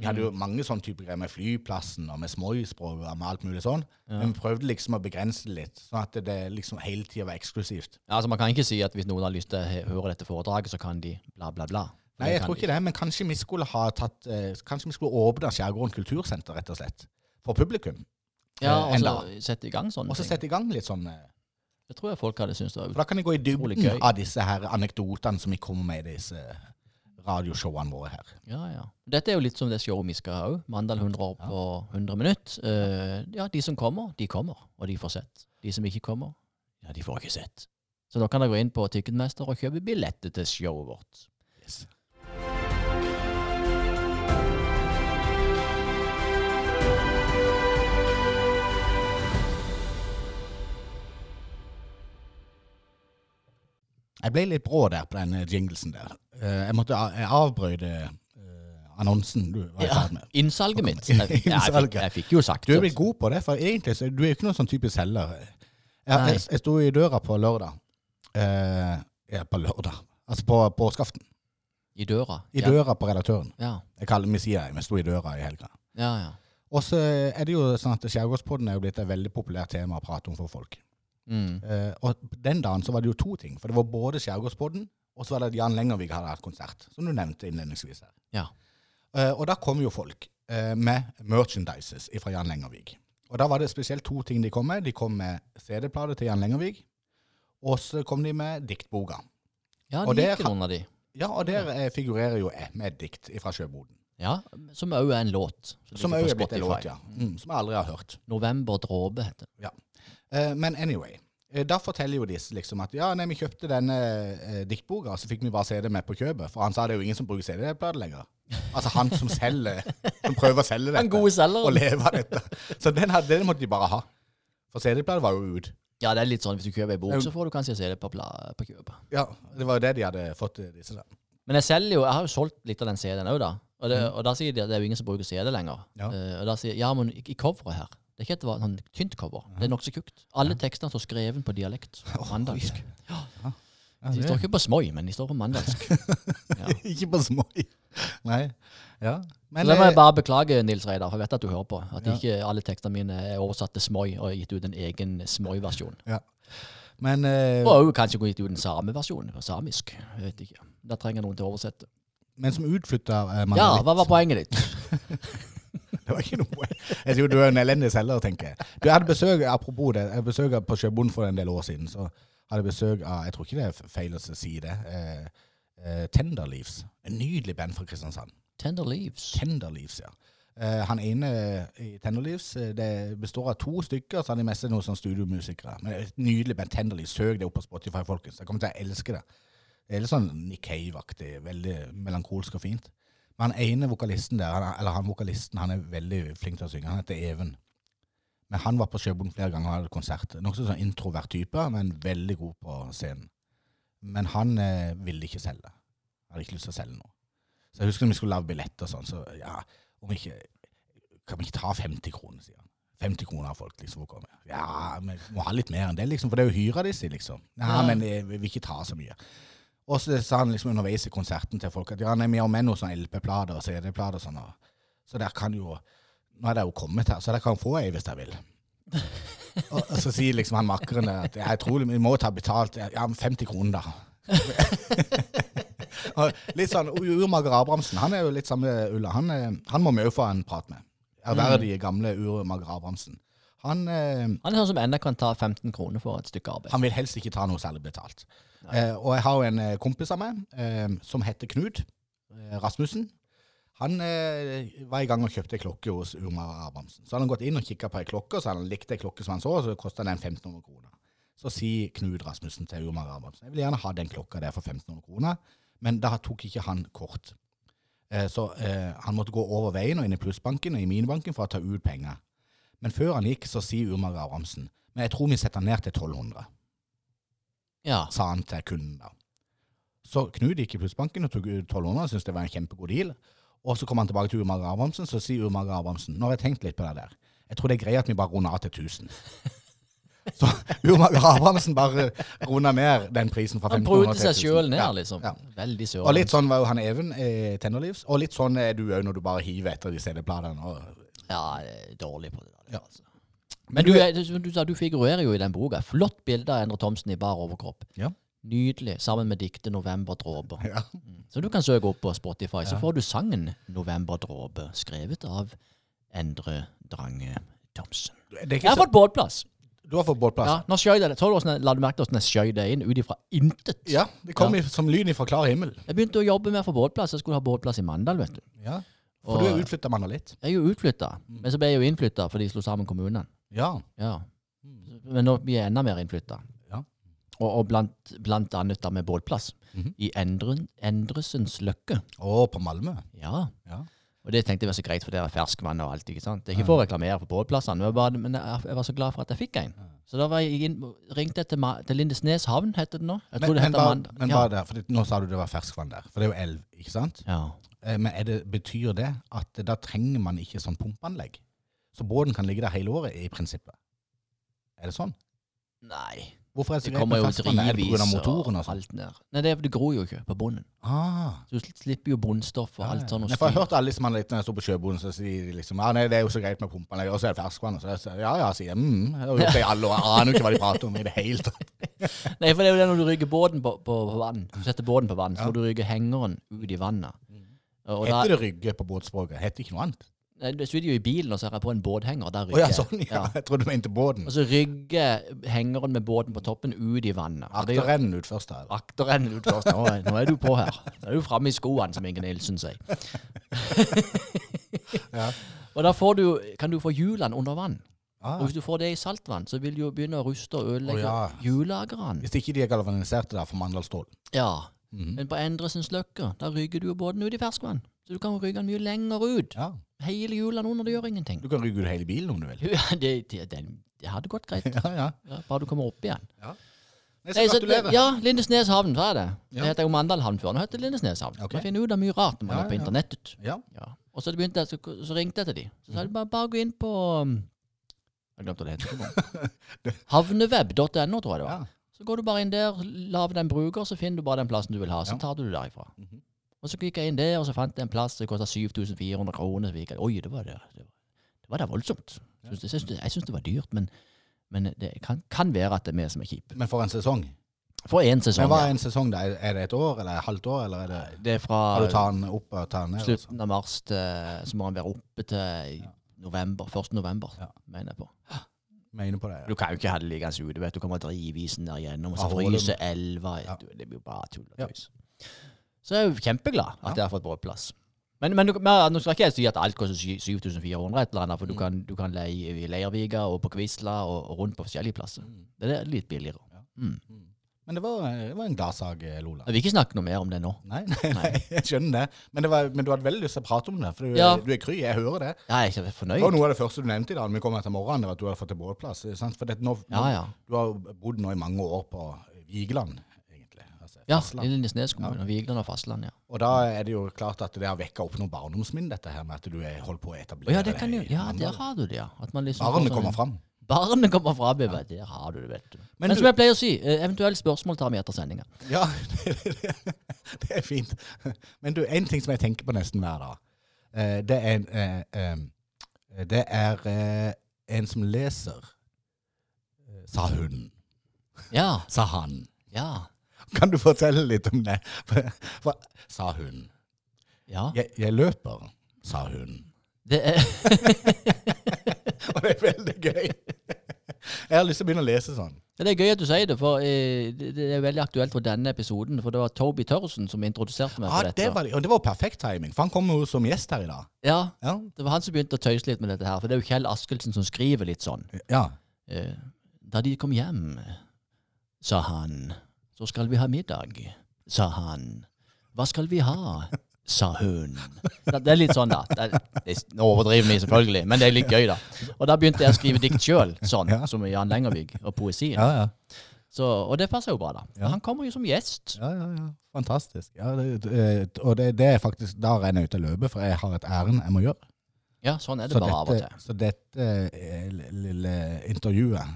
Vi hadde Mm. jo mange sånne typer greier med flyplassen og med småisspråk og med alt mulig sånn. Ja. Men vi prøvde liksom å begrense det litt, sånn at det liksom hele tida var eksklusivt. Ja, altså Man kan ikke si at hvis noen har lyst til å høre dette foredraget, så kan de bla, bla, bla. Nei, jeg tror ikke det, men kanskje vi skulle ha tatt eh, Kanskje vi skulle åpne Skjærgården kultursenter, rett og slett. For publikum. Ja, Eh, og så sette i gang sånne Og så sette i gang litt sånn eh, Det tror jeg folk hadde syntes det For da kan jeg gå i dybden av disse her anekdotene som vi kommer med i disse radioshowene våre her. Ja, ja. Dette er jo litt som det showet vi skal ha òg. Mandal 100 år på 100 minutter. Uh, ja, de som kommer, de kommer, og de får sett. De som ikke kommer, ja, de får ikke sett. Så da kan dere gå inn på Ticketmester og kjøpe billetter til showet vårt. Jeg ble litt brå der på den eh, jinglesen der. Eh, Jeg måtte eh, annonsen du var i Ja, ferd med. innsalget mitt. Jeg, <laughs> jeg, fikk, jeg fikk jo sagt det. Du er blitt god på det, for egentlig så du er jo ikke noen sånn typisk selger. Jeg, jeg, sto i døra på lørdag. Eh, ja, på lørdag. Altså på påskeaften. I døra. I ja. døra på redaktøren. Ja, Jeg kaller, meg sier jeg, vi sto i døra i helga. ja. ja. Og så er det jo sånn at Skjærgårdspodden er jo blitt et veldig populært tema å prate om for folk. Mm. Eh, og den dagen så var det jo to ting. For det var både Skjærgårdspodden, og så var det at Jan Lengervik hadde hatt konsert. Som du nevnte innledningsvis her. Ja. Uh, og da kom jo folk uh, med merchandises fra Jan Lengervik. Og da var det spesielt to ting de kom med. De kom med CD-plate til Jan Lengervik, og så kom de med diktboka. ja det gikk noen av de. Ja, og der ja. figurerer jo jeg med et dikt fra Sjøboden. Ja, Som òg er en låt. Som òg er blitt en låt, ja. Mm, som jeg aldri har hørt. 'November dråpe' heter det. Eh, men anyway. eh, Da forteller jo disse liksom at ja, nei, vi kjøpte denne eh, diktboka, så fikk vi bare CD med på kjøpet. For han sa det er jo ingen som bruker CD-plate lenger. Altså han som selger, som prøver å selge dette. Han gode Og leve av dette. Så den, hadde, den måtte de bare ha. For CD-plate var jo ut. Ja, det er litt sånn hvis du kjøper ei bok, så får du kanskje se det på, på kjøpet. Ja, det var jo det de hadde fått, eh, disse der. Men jeg selger jo, jeg har jo solgt litt av den CD-en òg, da. Og, det, og da sier de at det er jo ingen som bruker CD lenger. Ja. Uh, og da sier ja, men i, i coveret her Det er ikke et sånn tynt cover. Det er nokså tjukt. Alle tekstene står skrevet på dialekt. <laughs> Mandalsk. Ja, De står ikke på smoi, men de står på mandalsk. <laughs> Ja. ikke på smoi. Nei. Ja. Men Så meg eh, bare beklage, Nils Reidar, for jeg vet at du hører på. At Ja. ikke alle tekstene mine er oversatt til smoi og gitt ut en egen smoi-versjon. men eh, Og også kanskje gitt ut en sameversjon samisk. Jeg vet ikke. Da trenger noen til å oversette. men som utflytta eh, Ja, hva var poenget ditt? <laughs> Det var ikke noe Jeg sier jo du er en elendig selger, tenker jeg. Du, jeg hadde besøk, apropos det, jeg besøk på Sjøbonden for en del år siden. Så hadde jeg besøk av Jeg tror ikke det er feil å si det. Eh, eh, Tenderleaves. En nydelig band fra Kristiansand. Tenderleaves. Tenderleaves, ja. Eh, han ene i Tenderleaves eh, det består av to stykker, så han er mest noen sånn studiomusikere. Men et nydelig band. Tenderleaves. Søk det opp på Spotify, folkens. Jeg kommer til å elske det. Det er litt sånn Nick Cave-aktig. Veldig melankolsk og fint. Men han ene vokalisten der, han, eller han vokalisten, han er veldig flink til å synge. Han heter Even. Men han var på Sjøbonden flere ganger og hadde konsert. Nokså sånn introvert type, men veldig god på scenen. Men han eh, ville ikke selge. Hadde ikke lyst til å selge noe. Så jeg husker når vi skulle lage billetter og sånn, så ja, om ikke Kan vi ikke ta 50 kroner, sier han. 50 kroner av folk liksom for å komme. Ja, vi må ha litt mer enn det, liksom, for det er jo hyra disse, liksom. Ja, Ja. men eh, vi vil ikke ta så mye. Og så sa han liksom underveis i konserten til folk at ja, nei, vi har med noen sånne LP-plater og CD-plater og sånn. Så der kan jo Nå er det jo kommet her, så der kan få ei hvis dere vil. <laughs> og, og så sier liksom han makkeren at jeg tror vi må ta betalt. Ja, 50 kroner, da. <laughs> og litt sånn Urmager Abrahamsen, han er jo litt samme Ulla. Han, han må vi òg få en prat med. Ærverdige, gamle Urmager Abrahamsen. Han, eh, Han er sånn som ennå kan ta 15 kroner for et stykke arbeid. han vil helst ikke ta noe særlig betalt. Eh, og jeg har jo en eh, kompis av meg eh, som heter Knut eh, Rasmussen. Han eh, var i gang og kjøpte ei klokke hos Urmar Abrahamsen. Så hadde han gått inn og kikka på ei klokke, og så hadde han likt ei klokke som han så, og så kosta den 1500 kroner. Så sier Knut Rasmussen til Urmar Abrahamsen jeg vil gjerne ha den klokka der for 1500 kroner, men da tok ikke han kort. Eh, så han måtte gå over veien og inn i plussbanken og i minibanken for å ta ut penger. Men før han gikk, så sier Urmar Abrahamsen men jeg tror vi setter ned til 1200 Ja. sa han til kunden da. Så Knut gikk i plussbanken og tok ut 1200, syntes det var en kjempegod deal. Og så kom han tilbake til Urmar Abrahamsen, så sier Urmar Abrahamsen, nå har jeg tenkt litt på det der. Jeg tror det er greit at vi bare runder av til 1000. <laughs> Så Urmar Abrahamsen bare runda ned den prisen fra Han 1500 Han prøvde seg 1000. sjøl ned, liksom. ja. Veldig søren. Og litt sånn var jo han Even i Tennerlivs, og litt sånn er du òg når du bare hiver etter de CD-platene. Ja, dårlig på det. Ja. Altså. Men du, er- du, sa du figurerer jo i den boka. Flott bilde av Endre Thomsen i bar overkropp. Ja. Nydelig. Sammen med diktet 'November dråper'. <laughs> Ja. Mm. Så du kan søke opp på Spotify, så får du sangen 'Novemberdråpe', skrevet av Endre Drange Thomsen. Jeg har fått båtplass. du har fått båtplass? Ja, nå skjøy det. La du merke til hvordan jeg skjøy det inn ut ifra intet? Ja, det kom ja. som lyn fra klar himmel. Jeg begynte å jobbe med å få båtplass. Jeg skulle ha båtplass i Mandal, vet du. Ja. For Og- du er utflytta mann litt. Jeg er jo utflytta, men så ble jeg jo innflytta for de slo sammen kommunene. Ja. Ja. Men nå blir jeg enda mer innflytta. Ja. Og, og blant, blant annet da med bålplass. Mm -hmm. I Endren, Endresens Løkke. Å, på Malmö. Ja. Ja. Og det tenkte jeg var så greit, for det er ferskvann og alt. ikke sant? Det er ikke for å reklamere for var bare, men jeg, var så glad for at jeg fikk en. Så da var jeg inn, ringte jeg til, til Lindesnes havn, heter det nå. Jeg Men, det men, bare, men ja. bare der, for det, nå sa du det var ferskvann der. For det er jo elv, ikke sant? ja. Eh, Men det, betyr det at da trenger man ikke sånn pumpeanlegg? Så båten kan ligge der hele året i prinsippet? Er det sånn? Nei. Hvorfor er det så greit med jo ferskvann? Er det pga. og motoren og sånn? alt der? Nei, det, er, det gror jo ikke på bunnen. Ah, Så du slipper jo bunnstoff og alt sånt. og Nei, for jeg har hørt alle som har litt når jeg står på sjøbunnen, så sier de liksom ja, nei, det er jo så greit med pumpeanlegg, og så er det ferskvann. Og så jeg sier, ja ja, sier jeg. Mm, jeg har gjort det i alle år. Aner jo ikke hva de prater om i det hele tatt. <laughs> Nei, for det er jo det når du rygger båten på, på, på vann. Du setter båten på vann, så må du rygge hengeren ut i vannet. Og da, Heter det rygge på båtspråket? Heter ikke noe annet? Du sitter jo i bilen, og så har jeg på en båthenger. Der rygger ja, sånn, ja. Jeg trodde du mente båten. Og så rygger hengeren med båten på toppen ut i vannet. Akterenden ut først, her. Akterenden ut først. Nå, nå er du på her. Nå er du framme i skoene, som Inge Nilsen sier. <laughs> Ja. Og da får du, kan du få hjulene under vann. Ah, Og hvis du får det i saltvann, så vil du jo begynne å ruste og ødelegge oh, ja. hjullagerne. Hvis ikke de er galvaniserte der for Mandalstål. Ja. Mhm. Men på Endresens Løkke, da rygger du jo båten ut i ferskvann. Så du kan rygge den mye lenger ut. Ja. Hele hjulene under, det gjør ingenting. Du kan rygge ut hele bilen om du vil. <laughs> Ja, det, det, det, det hadde gått greit. <laughs> Ja, ja. Ja, bare du kommer opp igjen. Ja. Nei, så gratulerer. ja, Lindesnes havn, hva er det? Ja. Det heter jo Mandal havn før. Nå heter det Lindesnes havn. Okay. Man finner ut av mye rart når man Ja, er på internettet. Ja. Ja. Og så, begynte så, så ringte jeg til de. Så sa de bare, bare gå inn på um, Jeg glemte hva det heter. <laughs> Havneweb.no, tror jeg det var. Ja. Så går du bare inn der, lager den bruker, så finner du bare den plassen du vil ha. Så tar du det derifra. Mhm. Og så gikk jeg inn der, og så fant jeg en plass som kosta 7400 kroner. Så gikk jeg, Oi, det var det. Det var, det var da voldsomt. Synes, jeg syns syns det var dyrt, men, men det kan, kan være at det er vi som er kjipe. Men for en sesong. For én sesong. Men hva er en sesong? da? Er det et år, eller et halvt år, eller er det Det er fra Har du tar den opp og tar den ned? altså? slutten av mars til Så må den være oppe til november. 1. november, Ja. mener jeg på. Mener på det. ja. Du kan jo ikke ha det liggende ute. Du kommer drivisen der igjennom, og så fryser elva. Ja. Det blir jo bare tull og tøys. Så jeg er jo kjempeglad at jeg har fått båtplass. Men, men men, nå skal ikke jeg si at alt koster 7400, et eller annet, for du Mm. kan, du kan leie i Leirvika og på Kvisla og, og rundt på forskjellige plasser. Det er litt billigere. Mm. Men det var, det var en gladsak, eh, Lola. Jeg vil ikke snakke noe mer om det nå. Nei, <laughs> nei, nei, jeg skjønner det. Men, det var, men du hadde veldig lyst til å prate om det, for du, Ja. du er kry. Jeg hører det. Jeg er fornøyd. Det var noe av det første du nevnte i dag når vi kom her til morgenen, det var at du hadde fått til båtplass. Sant? For det, nå, Ja, ja. Du har bodd nå i mange år på Vigeland, Ja, fastland. i Lindesnes kommune. Vigeland og fastland, ja. Og da er det jo klart at det har vekka opp noen barndomsminner, dette her med at du er holdt på å etablere ja, det kan jo, ja, der har du det, ja. At man liksom Barnet sånn- kommer fram. Barnet kommer fram. Ja. Der har du det, vet du. Men, Men som du- jeg pleier å si, eh, eventuelle spørsmål tar vi etter sendinga. Ja, <laughs> det er fint. Men du, en ting som jeg tenker på nesten hver dag, eh, det er, eh, eh, det er en som leser, sa hun, Ja. sa han. Ja. Kan du fortelle litt om det? Hva, sa hun. Ja. Jeg, jeg løper, sa hun. Det er <laughs> Og det er veldig gøy. Jeg har lyst til å begynne å lese sånn. Det er gøy at du sier det, for eh, det det er veldig aktuelt for denne episoden. For det var Toby Tørresen som introduserte meg Ja, for det dette. var, og det var perfekt timing, for han kom jo som gjest her i dag. Ja, Ja. det var han som begynte å tøyse litt med dette her. For det er jo Kjell Askelsen som skriver litt sånn. ja. Eh, Da de kom hjem, sa han, så skal vi ha middag, sa han. Hva skal vi ha? sa hun. Det er litt sånn, da. Det er, nå overdriver vi selvfølgelig, men det er litt gøy, da. Og da begynte jeg å skrive dikt sjøl, sånn, Ja. som Jan Lengervig, og poesien. Ja, ja. Så, og det passer jo bra, da. Ja. Han kommer jo som gjest. Ja, ja, ja. Fantastisk. Ja, det, eh, og det, det er faktisk Da renner jeg ut av løpet, for jeg har et ærend jeg må gjøre. Ja, sånn er det Så bare av og til. så dette eh, lille intervjuet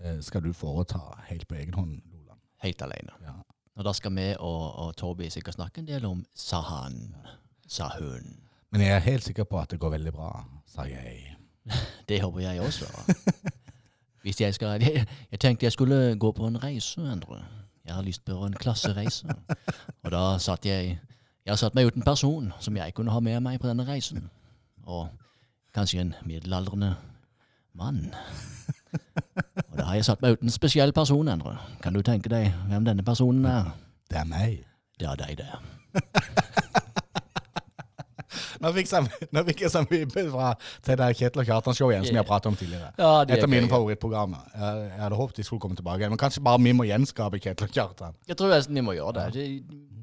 eh, skal du foreta helt på egen hånd. Helt alene. Ja. Og da skal vi og, og Toby sikkert snakke en del om sa han, sa hun. Men jeg er helt sikker på at det går veldig bra, sa jeg. <laughs> Det håper jeg også. Hvis jeg skal Jeg, jeg tenkte jeg skulle gå på en reise, Endre. Jeg har lyst på en klassereise. Og da satt jeg Jeg har satt meg uten person som jeg kunne ha med meg på denne reisen. Og kanskje en middelaldrende mann. <laughs> Og da har jeg satt meg uten spesiell person, Endre. Kan du tenke deg hvem denne personen er? Det er meg. Det er deg, det. <laughs> Nå fikk jeg, nå fikk jeg mye fra til det Kjetil og Kjartan-show igjen, som vi har pratet om tidligere. Ja, det Et er av mine favorittprogrammer. Jeg, jeg hadde håpet de skulle komme tilbake igjen, men kanskje bare vi må gjenskape Kjetil og Kjartan. Jeg tror nesten vi må gjøre det. det.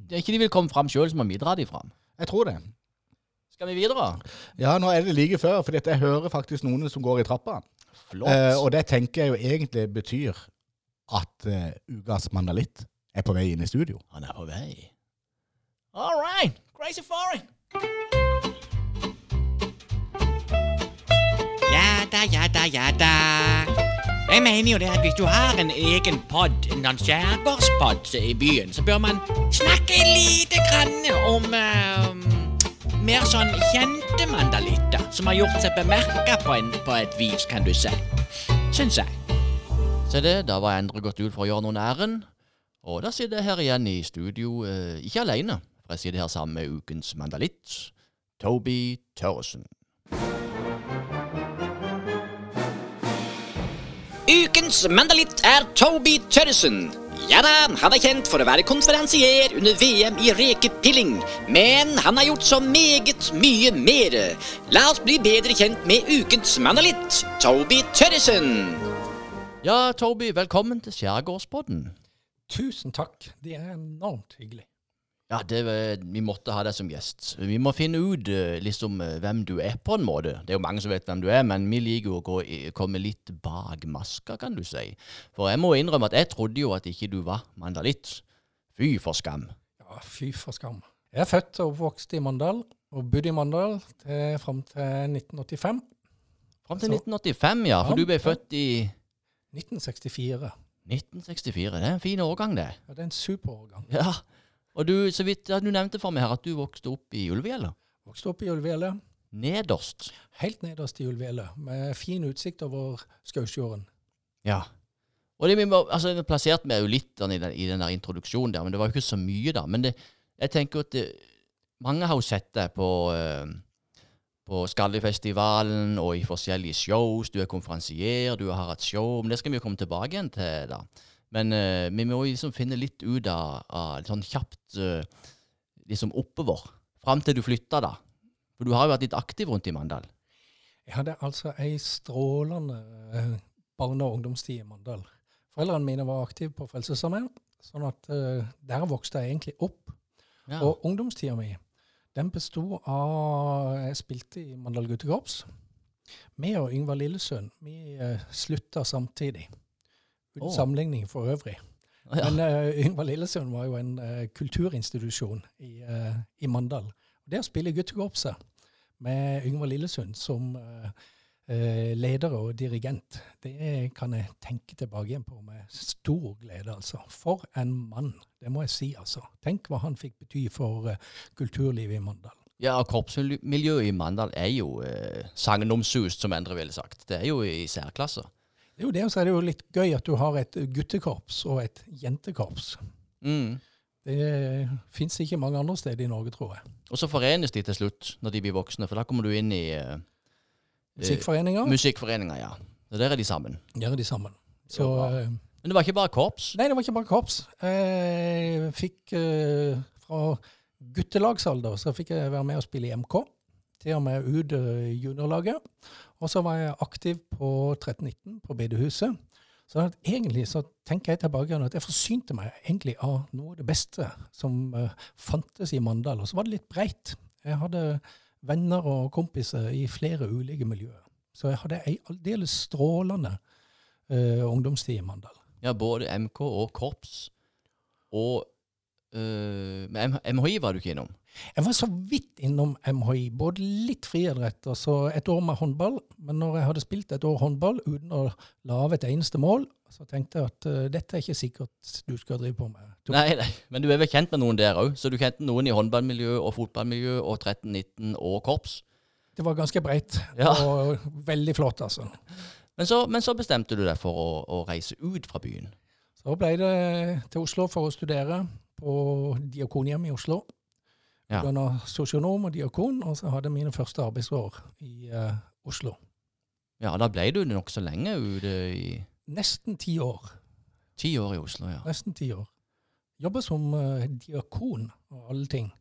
Det er ikke de vil komme fram sjøl, så må vi dra de fram. Jeg tror det. Skal vi videre? Ja, nå er det like før, for jeg hører faktisk noen som går i trappa. Flott. Eh, og det tenker jeg jo egentlig betyr at eh, ukas mandalitt er på vei inn i studio. Han er på vei. All right. Crazy foreign. Ja da, ja da, ja da. Jeg mener jo det at hvis du har en egen pod, en skjærgårdspod i byen, så bør man snakke lite grann om eh, mer sånn kjente mandalitter som har gjort seg bemerka på, på et vis, kan du si. Syns jeg. Se det, da var Endre gått ut for å gjøre noen ærend. Og da sitter jeg her igjen i studio, eh, ikke alene, for jeg sitter her sammen med ukens mandalitt, Toby Tørresen. Ukens mandalitt er Toby Tørresen. Ja da, han er kjent for å være konferansier under VM i rekepilling, men han har gjort så meget mye mer. La oss bli bedre kjent med ukens mandalitt, Toby Tørresen. Ja, Toby, velkommen til Skjærgårdsbåten. Tusen takk. Det er enormt hyggelig. Ja, det, vi måtte ha deg som gjest. Vi må finne ut eh, liksom eh, hvem du er, på en måte. Det er jo mange som vet hvem du er, men vi liker jo å gå i, komme litt bak maska, kan du si. For jeg må innrømme at jeg trodde jo at ikke du var mandalitt. Fy for skam. Ja, fy for skam. Jeg er født og oppvokst i Mandal, og bodde i Mandal til, fram til 1985. Fram til Så- 1985, ja. For Ja, du ble født i 1964. 1964. Det er en fin årgang, det. Ja, det er en superårgang. Ja. Og du, så vidt ja, du nevnte for meg her at du vokste opp i Ulvehjellet. Vokste opp i Ulvehjellet, Nederst. helt nederst i Ulvehjellet, med fin utsikt over Skausfjorden. Ja. Og det, vi altså, plasserte meg jo litt i den, i den der introduksjonen der, men det var jo ikke så mye, da. Men det, jeg tenker at det, mange har jo sett deg på, eh, på Skallifestivalen og i forskjellige shows. Du er konferansier, du har hatt show, men det skal vi jo komme tilbake igjen til, da. Men uh, vi må liksom finne litt ut av, av sånn kjapt uh, liksom oppover. Fram til du flytta, da. For du har jo vært litt aktiv rundt i Mandal. Jeg hadde altså ei strålende uh, barne- og ungdomstid i Mandal. Foreldrene mine var aktive på Frelsesarmeen, sånn at der vokste jeg egentlig opp. Ja. Og ungdomstida mi, den besto av Jeg spilte i Mandal guttekorps. Vi og Yngvar Lillesøn vi slutta samtidig. Uten oh. sammenligning for øvrig. ja. Men uh, Yngvar Lillesund var jo en uh, kulturinstitusjon i, uh, i Mandal. Og Det å spille guttekorpset med Yngvar Lillesund som leder og dirigent, det kan jeg tenke tilbake igjen på med stor glede, altså. For en mann, det må jeg si, altså. Tenk hva han fikk bety for kulturlivet i Mandal. Ja, og korpsmiljøet i Mandal er jo eh, sagnomsust, som andre ville sagt. Det er jo i særklasse. Det er jo det, og så er det jo litt gøy at du har et guttekorps og et jentekorps. Mm. Det fins ikke mange andre steder i Norge, tror jeg. Og så forenes de til slutt, når de blir voksne, for da kommer du inn i uh, Musikkforeninger, musikkforeninger. ja. Så der er de sammen. der er de sammen. Så bra. eh, Men det var ikke bare korps. Nei, det var ikke bare korps. Jeg fikk uh, fra guttelagsalder så fikk jeg være med og spille i MK. Til og med ut juniorlaget. Og så var jeg aktiv på 1319 på bedehuset. Så egentlig så tenker jeg tilbake at jeg forsynte meg egentlig av noe av det beste som uh, fantes i Mandal. Og så var det litt breit. Jeg hadde venner og kompiser i flere ulike miljøer. Så jeg hadde ei aldeles strålende uh, ungdomstid i Mandal. Ja, både MK og korps. Og eh, Men MHI var du ikke innom. Jeg var så vidt innom MHI, både litt friidrett og så et år med håndball. Men når jeg hadde spilt et år håndball uten å lage et eneste mål, så tenkte jeg at uh, dette er ikke sikkert du skal drive på med. To- Nei, nei, men du er vel kjent med noen der òg? Så du kjente noen i håndballmiljø og fotballmiljø og 1319 og korps? Det var ganske breit Ja. og veldig flott, altså. Men så, men så bestemte du deg for å, å reise ut fra byen. Så ble det til Oslo for å studere på Diakonhjemmet i Oslo. Ja. Utdanna sosionom og diakon, og så hadde jeg mine første arbeidsår i uh, Oslo. Ja, da ble du nokså lenge ute i Nesten ti år. ti år i Oslo, ja. Nesten ti år. Jobba som uh, diakon og alle ting.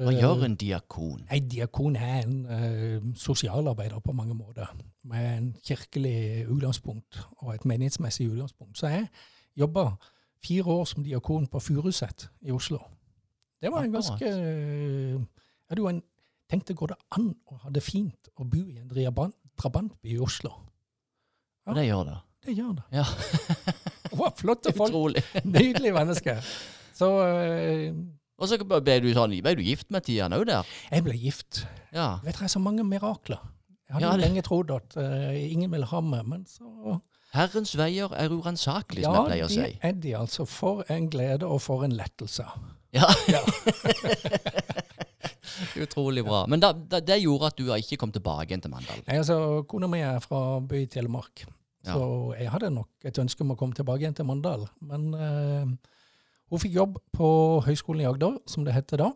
Hva Eh, gjør en diakon? En diakon er en uh, sosialarbeider på mange måter, med en kirkelig utgangspunkt og et menighetsmessig utgangspunkt. Så jeg jobba fire år som diakon på Furuset i Oslo. Det var en ganske Jeg ja, du, en, tenkte går det an å ha det fint å bo i en drabant, drabantby i Oslo? Ja, det gjør det. Det gjør det. Ja. <laughs> Wow, flotte folk. Utrolig. <laughs> Nydelige mennesker. Så eh, Og så ble du, sånn, ble du gift med Tian òg der? jeg ble gift. Ja. Vet dere, så mange mirakler. Jeg hadde Ja, det- lenge trodd at uh, ingen ville ha meg, men så Herrens veier er uransakelige, som jeg pleier å si. det de er de, altså. For en glede og for en lettelse. Ja. Ja. <laughs> Utrolig bra. Men da, da, det gjorde at du ikke kom tilbake igjen til Mandal? Nei, altså, Kona mi er fra by i Telemark, Ja. så jeg hadde nok et ønske om å komme tilbake igjen til Mandal. Men uh, hun fikk jobb på Høgskolen i Agder, som det heter da.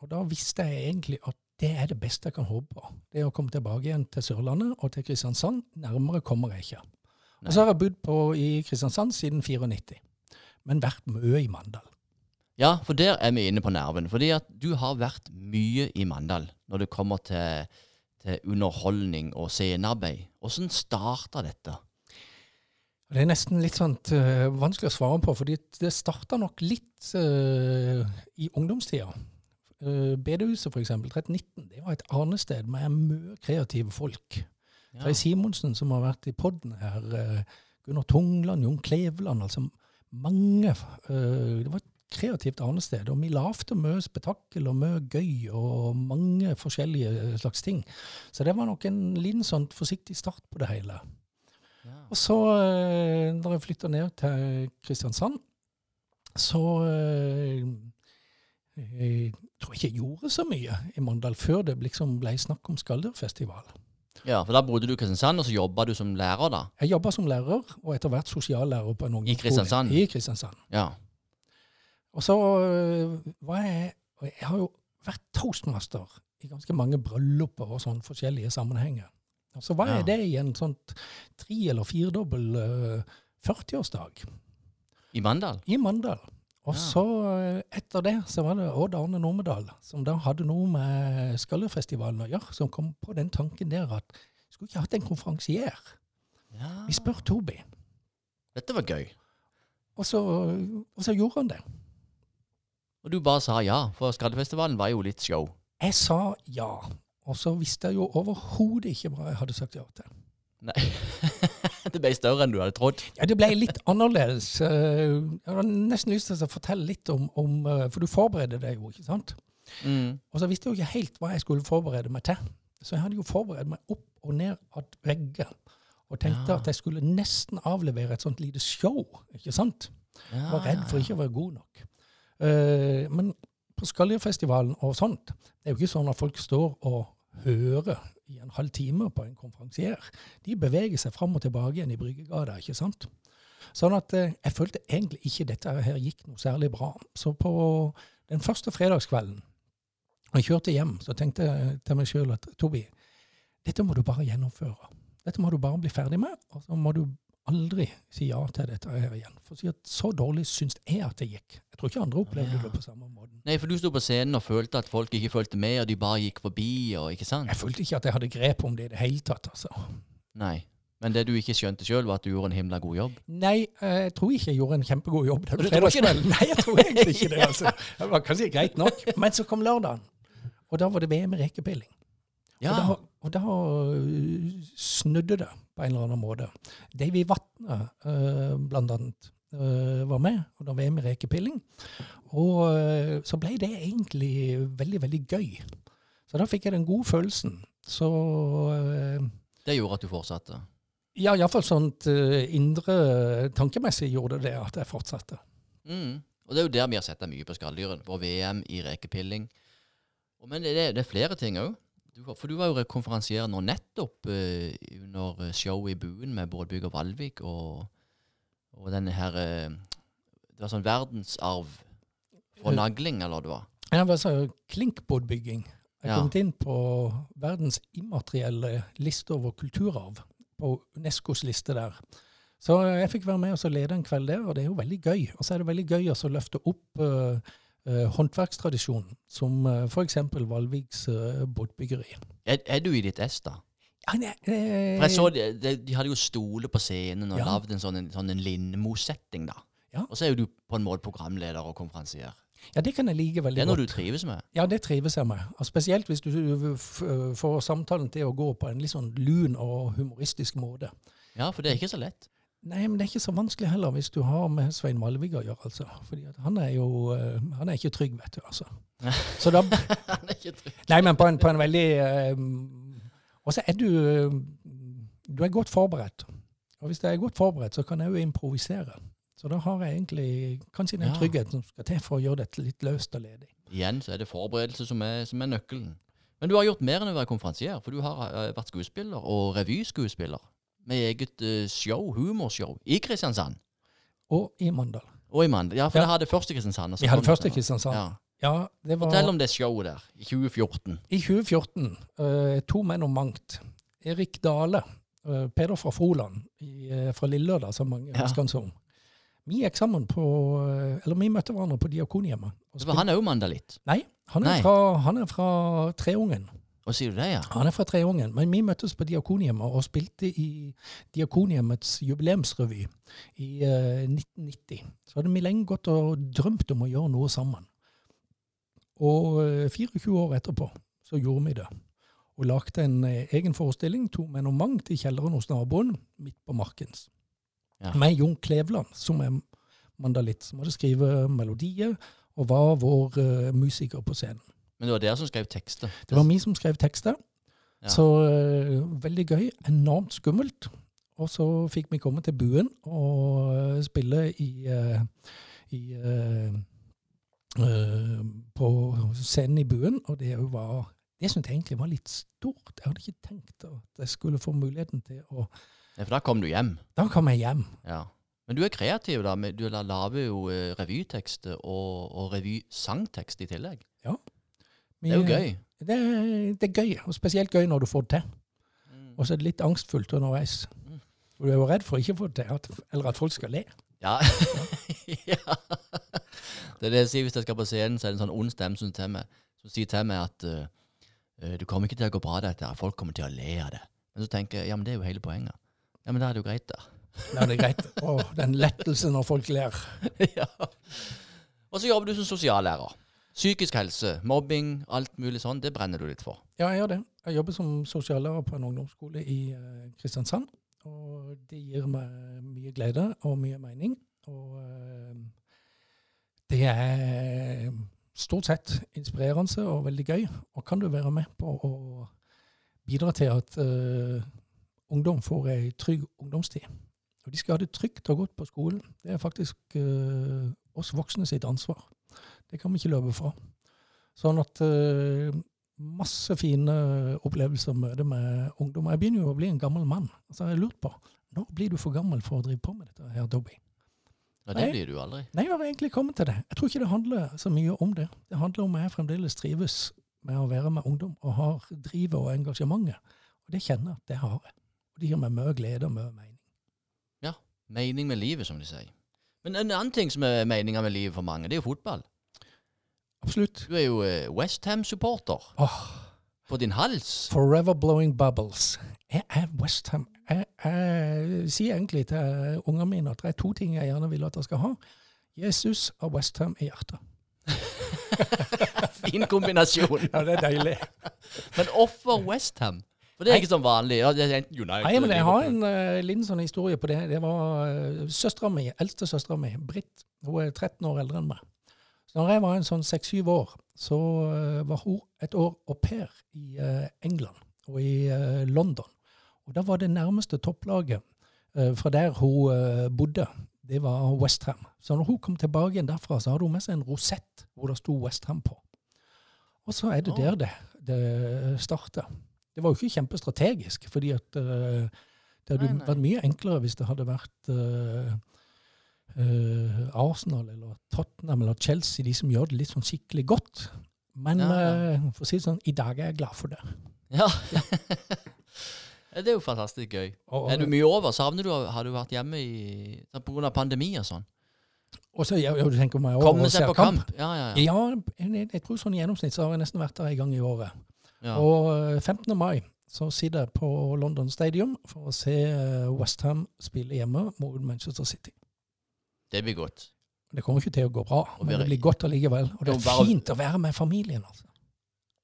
Og da visste jeg egentlig at det er det beste jeg kan håpe på. Det er å komme tilbake igjen til Sørlandet og til Kristiansand. Nærmere kommer jeg ikke. Og så har jeg bodd på i Kristiansand siden 94. Men vært mye i Mandal. Ja, for der er vi inne på nerven. Fordi at du har vært mye i Mandal når det kommer til, til underholdning og scenearbeid. Hvordan starta dette? Det er nesten litt sånn uh, vanskelig å svare på, fordi det starta nok litt uh, i ungdomstida. Uh, Bedehuset, for eksempel, 1319, det var et arnested med mye kreative folk. Ja. Terje Simonsen, som har vært i podden her, eh, Gunnar Tungland, Jon Kleveland, altså mange eh, Det var et kreativt arnested, og vi lagde mye spetakkel og mye gøy og mange forskjellige slags ting. Så det var nok en liten sånn forsiktig start på det hele. Ja. Og så, eh, når jeg flytta ned til Kristiansand, så eh, Jeg tror ikke jeg gjorde så mye i Mandal før det liksom ble snakk om Skaldyrfestival. Ja, for da bodde du i Kristiansand, og så jobba du som lærer, da? Jeg jobba som lærer, og etter hvert sosiallærer på en ungdomsskole. Kristiansand? I Kristiansand. Ja. Og så øh, var jeg Jeg har jo vært toastmaster i ganske mange brylluper og sånn forskjellige sammenhenger. Og så var Ja. jeg det i en sånn tre- eller firedobbel øh, 40-årsdag I Mandal? i Mandal. Og så øh, etter det så var det Odd Arne Normedal, som da hadde noe med Skallefestivalen å gjøre, som kom på den tanken der at skulle ikke hatt en konferansier. Ja. Vi spør Tobi. Dette var gøy. Og så, og så gjorde han det. Og du bare sa ja, for Skallefestivalen var jo litt show. Jeg sa ja, og så visste jeg jo overhodet ikke hva jeg hadde sagt ja til. Nei. <laughs> <laughs> det ble større enn du hadde trodd. Ja, Det ble litt annerledes. Eh, Jeg har nesten lyst til å fortelle litt om, om eh, For du forbereder deg jo, ikke sant? Mm. Og så visste jeg jo ikke helt hva jeg skulle forberede meg til. Så jeg hadde jo forberedt meg opp og ned av vegger. Og tenkte Ja. at jeg skulle nesten avlevere et sånt lite show. ikke sant? Ja, Jeg var redd for ikke å være god nok. Uh, men på Skaljefestivalen og sånt, det er jo ikke sånn at folk står og hører i en halv time på en konferansier. De beveger seg fram og tilbake igjen i Bryggegata, ikke sant? Sånn at eh, jeg følte egentlig ikke dette her gikk noe særlig bra. Så på den første fredagskvelden, jeg kjørte hjem, så tenkte jeg til meg sjøl at Tobi, dette må du bare gjennomføre. Dette må du bare bli ferdig med, og så må du aldri si ja til dette her igjen. For å si at så dårlig syns jeg at det gikk. Jeg tror ikke andre opplevde Ja. det på samme måten. Nei, for du sto på scenen og følte at folk ikke fulgte med, og de bare gikk forbi, og ikke sant? Jeg følte ikke at jeg hadde grep om det i det hele tatt. altså. Nei. Men det du ikke skjønte sjøl, var at du gjorde en himla god jobb. Nei, eh, jeg tror ikke jeg gjorde en kjempegod jobb. den fredagskvelden. Nei, jeg tror egentlig ikke det. altså. Det var kanskje greit nok. Men så kom lørdagen, og da var det VM i rekepilling. Ja. Og da, og da øh, snudde det på en eller annen måte. Davy Vatne, uh, blant annet, uh, var med under VM i rekepilling. Og uh, så ble det egentlig veldig, veldig gøy. Så da fikk jeg den gode følelsen. Så Det gjorde at du fortsatte. ja, iallfall sånt indre tankemessig gjorde det at jeg fortsatte. Mm. Og det er jo der vi har sett deg mye på skalldyrene. På VM, i rekepilling. Men det, er- det er flere ting òg. For du var jo konferansier nå nettopp eh, under showet i Buen med Bårdbygg og Valvik og, og denne her eh, Det var sånn verdensarv Eh, nagling, eller det var? Det var klinkbåtbygging. Jeg Ja. kom inn på verdens immaterielle liste over kulturarv, på Unescos liste der. Så jeg fikk være med og lede en kveld der, og det er jo veldig gøy. Og så er det veldig gøy å løfte opp eh, eh, håndverkstradisjonen, som eh, f.eks. Valviks eh, båtbyggeri. Er, er du i ditt ess, da? Ja, nei, eh, For jeg så de, de, de hadde jo stoler på scenen og Ja. lagd en sånn, en, sånn en Lindmo-setting, da. Ja. Og så er jo du på en måte programleder og konferansier. ja, det kan jeg like veldig godt. Det er noe godt. du trives med. Ja, det trives jeg med. Og spesielt hvis du får samtalen til å gå på en litt sånn lun og humoristisk måte. Ja, for det er ikke så lett. Nei, men det er ikke så vanskelig heller hvis du har med Svein Malvik å gjøre, altså. Fordi han er jo eh, Han er ikke trygg, vet du, altså. Så da <laughs> Han er ikke trygg. Nei, men på en, på en veldig eh, Og så er du eh, Du er godt forberedt. Og hvis jeg er godt forberedt, så kan jeg jo improvisere. Så da har jeg egentlig kanskje den Ja. tryggheten som skal til for å gjøre dette litt løst og ledig. Igjen så er det forberedelse som er, som er nøkkelen. Men du har gjort mer enn å være konferansier, for du har vært skuespiller og revyskuespiller. Med eget eh, show, humorshow, i Kristiansand. Og i Mandal. Og i Mandal. Ja, for Ja. jeg hadde først i Kristiansand. Vi hadde først i Kristiansand. Ja. Ja, det var Fortell om det showet der, i 2014. I 2014, Uh, to menn og mangt. Erik Dale, Uh, Peder fra Froland, i, uh, fra Lillelørdag, som mange Ja. husker han som. Vi gikk sammen på, eh, eller vi møtte hverandre på Diakonhjemmet. han er jo mandalitt. Nei, han er, Nei. Fra, han er fra Treungen. Og sier du det, ja? Han er fra Treungen, men vi møttes på Diakonhjemmet og spilte i Diakonhjemmets jubileumsrevy i eh, 1990. Så hadde vi lenge gått og drømt om å gjøre noe sammen. Og eh, 24 år etterpå så gjorde vi det. Og lagde en eh, egen forestilling, to menn og mangt, i kjelleren hos naboen, midt på Markens. Ja. Med Jon Klevland, som er mandalitt, som hadde skrevet melodier, og var vår eh, musiker på scenen. Men det var dere som skrev tekster. Det var vi som skrev tekster. Ja. Så øh, veldig gøy. Enormt skummelt. Og så fikk vi komme til buen og øh, spille i, øh, i På scenen i buen, og det var Det syntes jeg egentlig var litt stort. Jeg hadde ikke tenkt at jeg skulle få muligheten til å Ja, for da kom du hjem. Da kom jeg hjem. Ja. Men du er kreativ, da. Du la- lager jo eh, revytekster og, og revysangtekst i tillegg. Vi- Det er jo gøy. Det, det er gøy, og spesielt gøy når du får det til. Og så er det litt angstfullt underveis. Mm. For du er jo redd for ikke å få det til, eller at folk skal le. Ja. <laughs> ja. Det er det jeg sier hvis jeg skal på scenen, så er det en sånn ond stemme som, til meg, som sier til meg at eh, du kommer ikke til å gå bra, dette. Folk kommer til å le av det. Men så tenker jeg ja, men det er jo hele poenget. Ja, men da er det jo greit, da. Da er greit. Å, den lettelsen når folk ler. <laughs> ja. Og så jobber du som sosiallærer. Psykisk helse, mobbing, alt mulig sånn, det brenner du litt for. Ja, jeg gjør det. Jeg jobber som sosiallærer på en ungdomsskole i eh, Kristiansand. Og det gir meg mye glede og mye mening. Og eh, det er stort sett inspirerende og veldig gøy. Og kan du være med på å bidra til at uh, ungdom får ei trygg ungdomstid. Og de skal ha det trygt og godt på skolen. Det er faktisk uh, oss voksne sitt ansvar. Det kan vi ikke løpe fra. Sånn at uh, masse fine opplevelser og møter med ungdom. Jeg begynner jo å bli en gammel mann. Så har jeg lurt på når blir du for gammel for å drive på med dette her, Dobby? Ja, det blir du aldri. Nei, jeg har egentlig kommet til det. Jeg tror ikke det handler så mye om det. Det handler om at jeg fremdeles trives med å være med ungdom og har drivet og engasjementet. Og det kjenner jeg at det har jeg. Og det gir meg mye glede og mye mening. Ja. Mening med livet, som de sier. Men en annen ting som er meninga med livet for mange, det er jo fotball. Absolutt. Du er jo eh, Westham-supporter. Oh. På din hals. forever blowing bubbles. Jeg er Westham. Jeg, jeg sier egentlig til ungene mine at det er to ting jeg gjerne vil at dere skal ha. Jesus og Westham i hjertet. <laughs> fin kombinasjon. Ja, det er deilig. Men hvorfor Westham? For det er ikke sånn vanlig. Nei, men jeg har en uh, liten sånn historie på det. Det var uh, søstera mi, eldstesøstera mi, Britt. Hun er 13 år eldre enn meg. Når jeg var en sånn 6-7 år, så eh, var hun et år au pair i eh, England og i eh, London. Og da var det nærmeste topplaget fra der hun bodde, det var Westham. Så når hun kom tilbake igjen derfra, så hadde hun med seg en rosett hvor det sto Westham på. Og så er det der det, det starter. Det var jo ikke kjempestrategisk, fordi at det hadde vært mye enklere hvis det hadde vært eh, Arsenal eller Tottenham eller Chelsea, de som gjør det litt sånn skikkelig godt. Men Ja, ja. eh, for å si det sånn, i dag er jeg glad for det. Ja. <laughs> det er jo fantastisk gøy. Og, Er du mye over? Savner du Har du vært hjemme i, pga. grunn av pandemi og sånn? og så, ja, du tenker meg over Komme seg på kamp? Ja, ja, ja. Ja, jeg, jeg tror sånn i gjennomsnitt så har jeg nesten vært der en gang i året. ja. Og eh, 15. mai så sitter jeg på London Stadium for å se Westham spille hjemme mot Manchester City. Det blir godt. Det kommer ikke til å gå bra, men det blir godt allikevel. Og det er fint å være med familien, altså.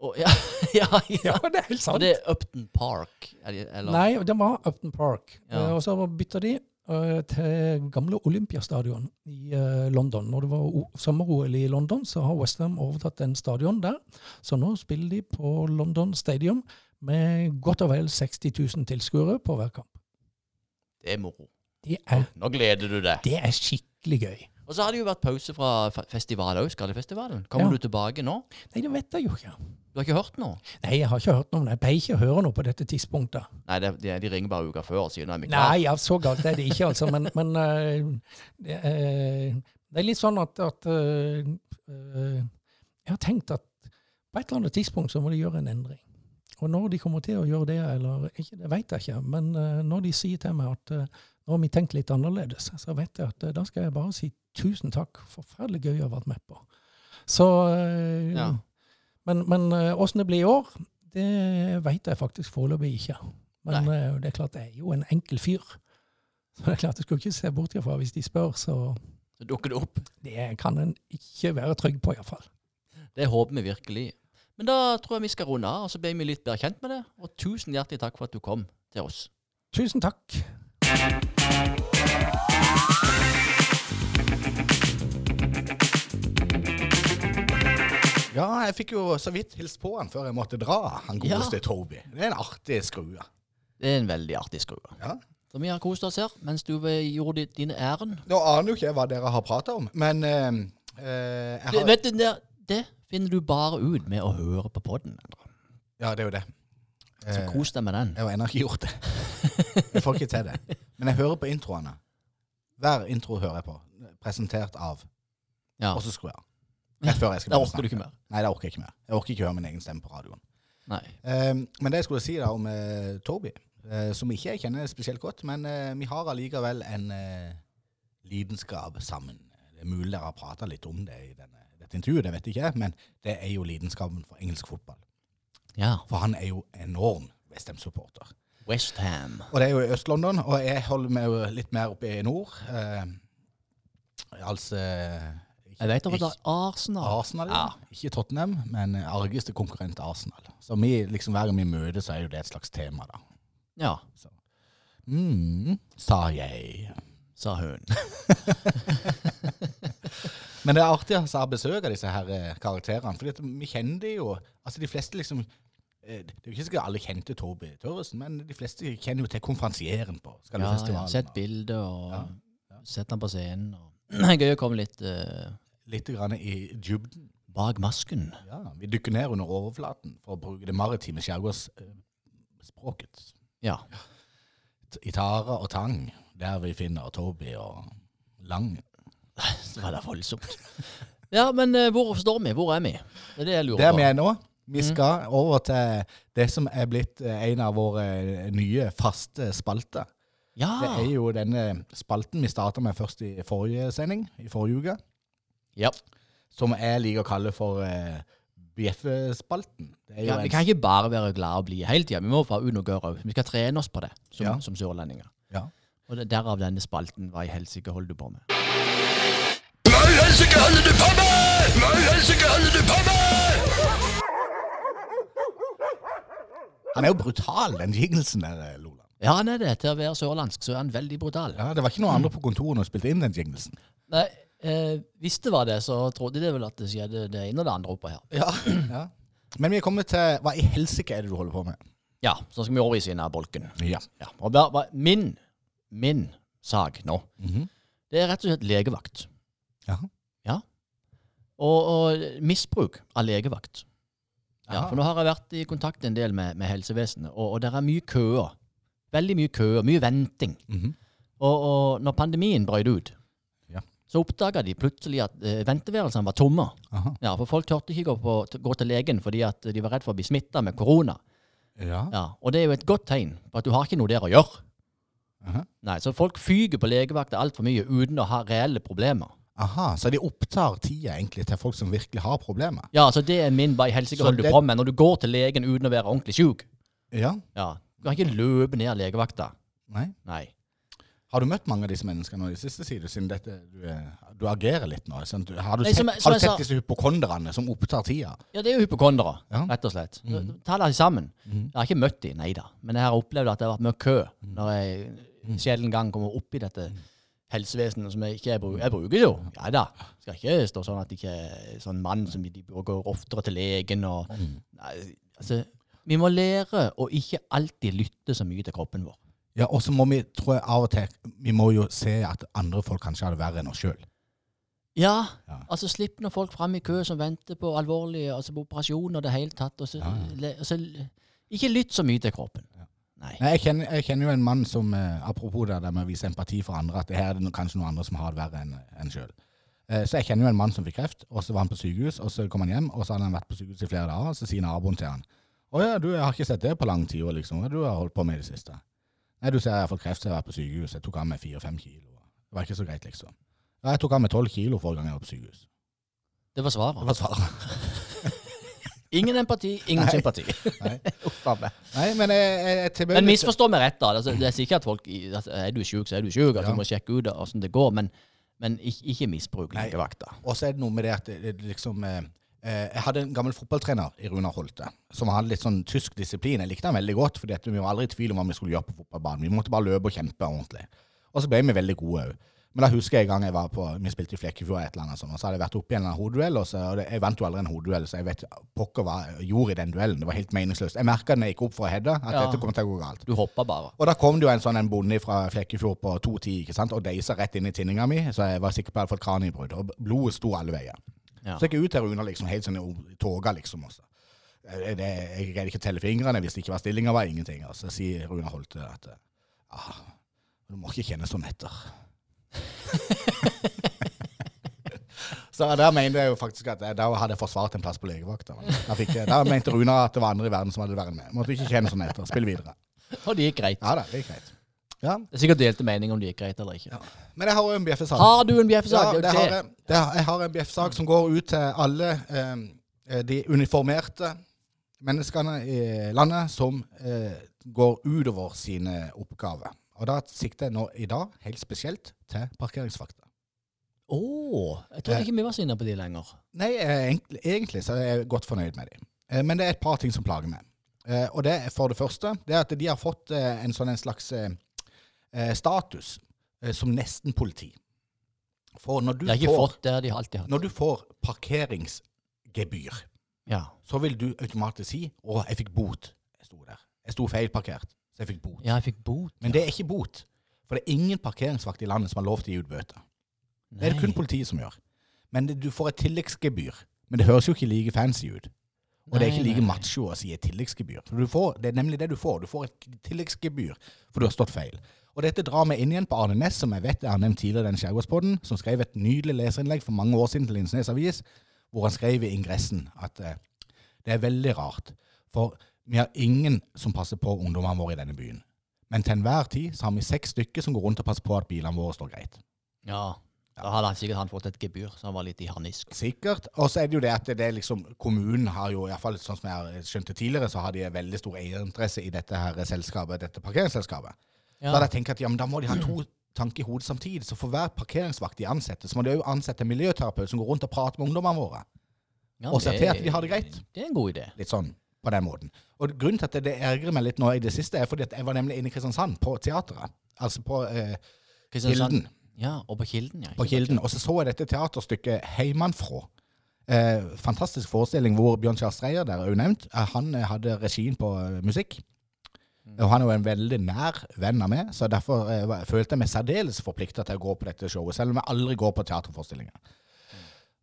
Og, <laughs> ja, ja, ja. det er helt Og sant. det er Upton Park? er Eller? Nei, det var Upton Park. Ja. Eh, og så bytta de uh, til gamle Olympiastadion i uh, London. Når det var sommer-OL i London, så har Westham overtatt den stadion der. Så nå spiller de på London Stadium med godt og vel 60 000 tilskuere på hver kamp. Det er moro. Det er, Nå gleder du deg. det er skikkelig gøy. Og så har det jo vært pause fra festivalen. festival òg, Skallefestivalen. Kommer Ja. du tilbake nå? Nei, det vet jeg jo ikke. Du har ikke hørt noe? Nei, jeg har ikke hørt noe Men. Jeg pleier ikke å høre noe på dette tidspunktet. Nei, det, de, de ringer bare uka før og sier nå er vi klare. Nei, ja, så galt er det ikke, altså. Men, men uh, det, er, det er litt sånn at, at eh, Jeg har tenkt at på et eller annet tidspunkt så må de gjøre en endring. Og når de kommer til å gjøre det, eller ikke, det vet jeg ikke. Men når de sier til meg at nå har vi tenkt litt annerledes, så vet jeg at eh, da skal jeg bare si tusen takk. Forferdelig gøy å ha vært med på. Så eh, Ja. Men, men eh, åssen det blir i år, det vet jeg faktisk foreløpig ikke. Men Nei. det er klart, jeg er jo en enkel fyr. Så det er klart, jeg skulle ikke se bort ifra hvis de spør, så Så dukker det opp. det kan en ikke være trygg på, iallfall. Det håper vi virkelig. Men da tror jeg vi skal runde av, og så ble vi litt bedre kjent med det. Og tusen hjertelig takk for at du kom til oss. Tusen takk. Ja, jeg fikk jo så vidt hilst på han før jeg måtte dra, han Ja. godeste Toby. Det er en artig skrue. Det er en veldig artig skrue. Ja. Så vi har kost oss her mens du eh, gjorde dine ærend. Nå aner jo ikke hva dere har prata om, men eh, eh, jeg Det, vet du, det, det finner du bare ut med å høre på podden. Ja, det er jo det. Så Eh, kos deg med den. Jeg har ennå ikke gjort det. <laughs> Jeg får ikke til det. Men jeg hører på introene. Hver intro hører jeg på. Presentert av. Ja. Og så skrur jeg av. Rett før jeg skal Da begynne å snakke. Nei, det orker jeg ikke mer. Jeg orker ikke høre min egen stemme på radioen. Nei. Um, men det jeg skulle si da om uh, Toby, uh, som ikke jeg kjenner spesielt godt, men uh, vi har allikevel en lidenskap sammen. Det er mulig dere har prata litt om det i denne, dette intervjuet, det vet ikke jeg, men det er jo lidenskapen for engelsk fotball. Ja. For han er jo enorm Westham-supporter. Westham. Og det er jo i Øst-London, og jeg holder meg jo litt mer oppe i nord. Eh, altså ikke- Jeg vet at det er Arsenal. Arsenal, ja. Ikke Tottenham, men argeste konkurrent Arsenal. Så vi, liksom, hver gang vi møter, så er jo det et slags tema, da. Ja, Mm, sa jeg. sa hun. <laughs> <laughs> Men det er artig å ha besøk av disse her eh, karakterene, for vi kjenner de jo Altså, de fleste liksom Det er jo ikke sikkert alle kjente Toby Tørresen, men de fleste kjenner jo til konferansieren på Ja, Skallefestivalen. har sett bilder og Ja, sett han på scenen. Og. <clears throat> Gøy å komme litt uh, Litt grann i dybden. bak masken. Ja, vi dykker ned under overflaten for å bruke det maritime skjærgårdsspråket. Ja. I tare og tang, der vi finner Toby og Lang. <laughs> Det var da voldsomt. Ja, men uh, hvor står vi? Hvor er vi? Det er det jeg lurer Der på. vi er nå. Vi Mm. skal over til det som er blitt eh, en av våre eh, nye faste spalter. Ja. Det er jo denne spalten vi starta med først i forrige sending, i forrige uke. ja. Som jeg liker å kalle for uh, bjeffespalten. Det er jo ja. Vi kan ikke bare være glade og blide hele tida. Vi må få ut noe òg. Vi skal trene oss på det som, Ja. som sørlendinger. Ja. Og det, derav denne spalten. Hva i helsike holder du på med? Hva i helsike holder du på med?! Hva i helsike holder du på med?! Han er jo brutal, den jingelsen der, eh, Lola. Ja, han er det. Til å være sørlandsk så er han veldig brutal. Ja, Det var ikke noen andre på kontoret som spilte inn den jingelsen. Nei, eh, Hvis det var det, så trodde de vel at det skjedde det ene og det andre oppå her. Ja. ja. Men vi er kommet til Hva i helsike er det du holder på med? Ja, så skal vi over i siden av bolken. Ja. Ja, og hva- hva- min, min sak nå, Mhm. det er rett og slett legevakt. Ja. Ja. Og, og misbruk av legevakt. Ja, for nå har jeg vært i kontakt en del med, med helsevesenet, og, og det er mye køer. Veldig mye køer, mye venting. Mhm. Og, og når pandemien brøt ut, Ja. så oppdaga de plutselig at eh, venteværelsene var tomme. Aha. Ja, For folk turte ikke gå, på, gå til legen fordi at de var redd for å bli smitta med korona. Ja. Ja, Og det er jo et godt tegn på at du har ikke noe der å gjøre. Aha. Nei, Så folk fyker på legevakta altfor mye uten å ha reelle problemer. Aha, så de opptar tida egentlig til folk som virkelig har problemer? Ja, så det er min vei. helsike holder det... du på med når du går til legen uten å være ordentlig sjuk. Ja. Ja, Du kan ikke løpe ned legevakta. Nei. Nei. Har du møtt mange av disse menneskene nå i det siste, sier siden dette, du, du agerer litt nå? Sånn, du, har du Nei, som sett, har du sett sa- disse hypokonderne som opptar tida? Ja, det er jo hypokondere, Ja. rett og slett. Ta dem sammen. Mhm. Jeg har ikke møtt dem, nei da. Men jeg har opplevd at det har vært mye kø når jeg sjelden gang kommer opp i dette helsevesenet som jeg ikke jeg bruker. Jeg bruker jo, ja da. Skal ikke stå sånn at jeg ikke er sånn mann som de går oftere til legen og Nei, altså, vi må lære å ikke alltid lytte så mye til kroppen vår. Ja, og så må vi, tror jeg av og til, vi må jo se at andre folk kanskje har det verre enn oss sjøl. Ja, Ja. altså slipp nå folk fram i kø som venter på alvorlige altså på operasjoner og det hele tatt. Og så, Ja, ja. le- altså, ikke lytt så mye til kroppen. Nei. Nei, Jeg kjenner, jeg kjenner jo en mann som, eh, apropos det der med å vise empati for andre, at det her er det kanskje noen andre som har det verre enn en sjøl. Eh, så jeg kjenner jo en mann som fikk kreft, og så var han på sykehus, og så kom han hjem, og så hadde han vært på sykehus i flere dager, og så sier naboen til han Å ja, du, jeg har ikke sett det på lang tid, og liksom. Du har holdt på med i det siste? Nei, du ser jeg har fått kreft, så jeg har vært på sykehus. Jeg tok av meg fire-fem kilo. Det var ikke så greit, liksom. Ja, jeg tok av meg tolv kilo forrige gang jeg var på sykehus. Det var svaret. Det var svaret. <laughs> Ingen empati, ingen sympati. Nei. <laughs> Nei, men jeg, jeg Men misforstå meg rett, da. Altså, det er sikkert at folk altså, Er du sjuk, så er du sjuk. At Ja. Du må sjekke ut åssen det går. Men, men ikke, ikke misbruk legevakta. Og så er det noe med det at det, det liksom eh, eh, Jeg hadde en gammel fotballtrener i Runar Holte som hadde litt sånn tysk disiplin. Jeg likte han veldig godt, for vi var aldri i tvil om hva vi skulle gjøre på fotballbanen. Vi måtte bare løpe og kjempe ordentlig. Og så ble vi veldig gode òg. Men da husker jeg en gang jeg var på Vi spilte i Flekkefjord et eller annet sånt, og så hadde jeg vært oppe i en hodeduell, og, så, og det, jeg vant jo aldri en hodeduell, så jeg vet pokker hva jeg gjorde i den duellen. Det var helt meningsløst. Jeg merka når jeg gikk opp for å heade, at Ja. dette kom til å gå galt. Du hoppa bare. Og da kom det jo en sånn en bonde fra Flekkefjord på 2,10 ikke sant? og deisa rett inn i tinninga mi, så jeg var sikker på at jeg hadde fått kraniebrudd. Og blodet sto alle veier. Ja. Så jeg gikk ut til Runa liksom, helt sånn i toga, liksom. Også. Jeg, det, jeg greide ikke å telle fingrene, Hvis det ikke var stillinga var, ingenting. Og så sier Runa Holte at ah, du må ikke kjenne sånn etter. Så der mente jeg jo faktisk at jeg, da hadde jeg forsvart en plass på legevakta. Fikk jeg- mente Runa at det var andre i verden som hadde vært med. Måtte ikke kjenne sånn etter. Spille videre. Og det gikk greit. Ja da, det gikk greit. Ja, Det er sikkert delte mening om det gikk greit eller ikke. Men jeg har jo en bjeffesak. Har du en bjeffesak? Ja, Det har jeg, det har, jeg har en bjeffesak som går ut til alle eh, de uniformerte menneskene i landet som eh, går utover sine oppgaver. Og da sikter jeg nå i dag helt spesielt til parkeringsvakter. Å, jeg trodde ikke vi var så inne på de lenger. Nei, eh, egentlig, egentlig så er jeg godt fornøyd med dem. Eh, men det er et par ting som plager meg. Eh, og det er for det første det er at de har fått eh, en sånn en slags eh, eh, status eh, som nesten-politi. For når du, De får, fått det, de når du får parkeringsgebyr, Ja. så vil du automatisk si 'Å, jeg fikk bot'. Jeg sto der. Jeg sto feilparkert, så jeg fikk bot. ja, jeg fikk bot. Men det er ikke bot. For det er ingen parkeringsvakt i landet som har lov til å gi ut bøter. Det er det kun politiet som gjør. Men det, du får et tilleggsgebyr. Men det høres jo ikke like fancy ut. Og det er ikke like macho å si et tilleggsgebyr. For du får, det er nemlig det du får. Du får et tilleggsgebyr for du har stått feil. Og dette drar meg inn igjen på Arne Næss, som jeg vet jeg har nevnt tidligere i den Skjærgårdspodden, som skrev et nydelig leserinnlegg for mange år siden til Linsnes Avis, hvor han skrev i ingressen at eh, det er veldig rart. For vi har ingen som passer på ungdommene våre i denne byen. Men til enhver tid så har vi seks stykker som går rundt og passer på at bilene våre står greit. Ja. Da hadde han sikkert han fått et gebyr, så han var litt i harnisk. Sikkert. Og så er det jo det at det liksom, kommunen har jo, i hvert fall sånn som jeg skjønte tidligere, så har de veldig stor eierinteresse i dette her selskapet, dette parkeringsselskapet. Ja. Så hadde jeg tenkt at ja, men da må de ha to tanker i hodet samtidig. Så for hver parkeringsvakt de ansetter, så må de jo ansette en miljøterapeut som går rundt og prater med ungdommene våre. Ja, og ser til at de har det greit. Det er en god idé. Litt sånn på den måten. Og grunnen til at det ergrer meg litt nå i det siste, er fordi at jeg var nemlig inne i Kristiansand, på teateret. Altså på eh, Kilden. Ja, og på Kilden, ja. på Kilden. Og så så jeg dette teaterstykket Heimanfrå. Eh, fantastisk forestilling hvor Bjørn Kjær Streier, der er jo nevnt, eh, han eh, hadde regien på eh, musikk. Og han er jo en veldig nær venn av meg, så derfor eh, følte jeg meg særdeles forplikta til å gå på dette showet, selv om jeg aldri går på teaterforestillinger.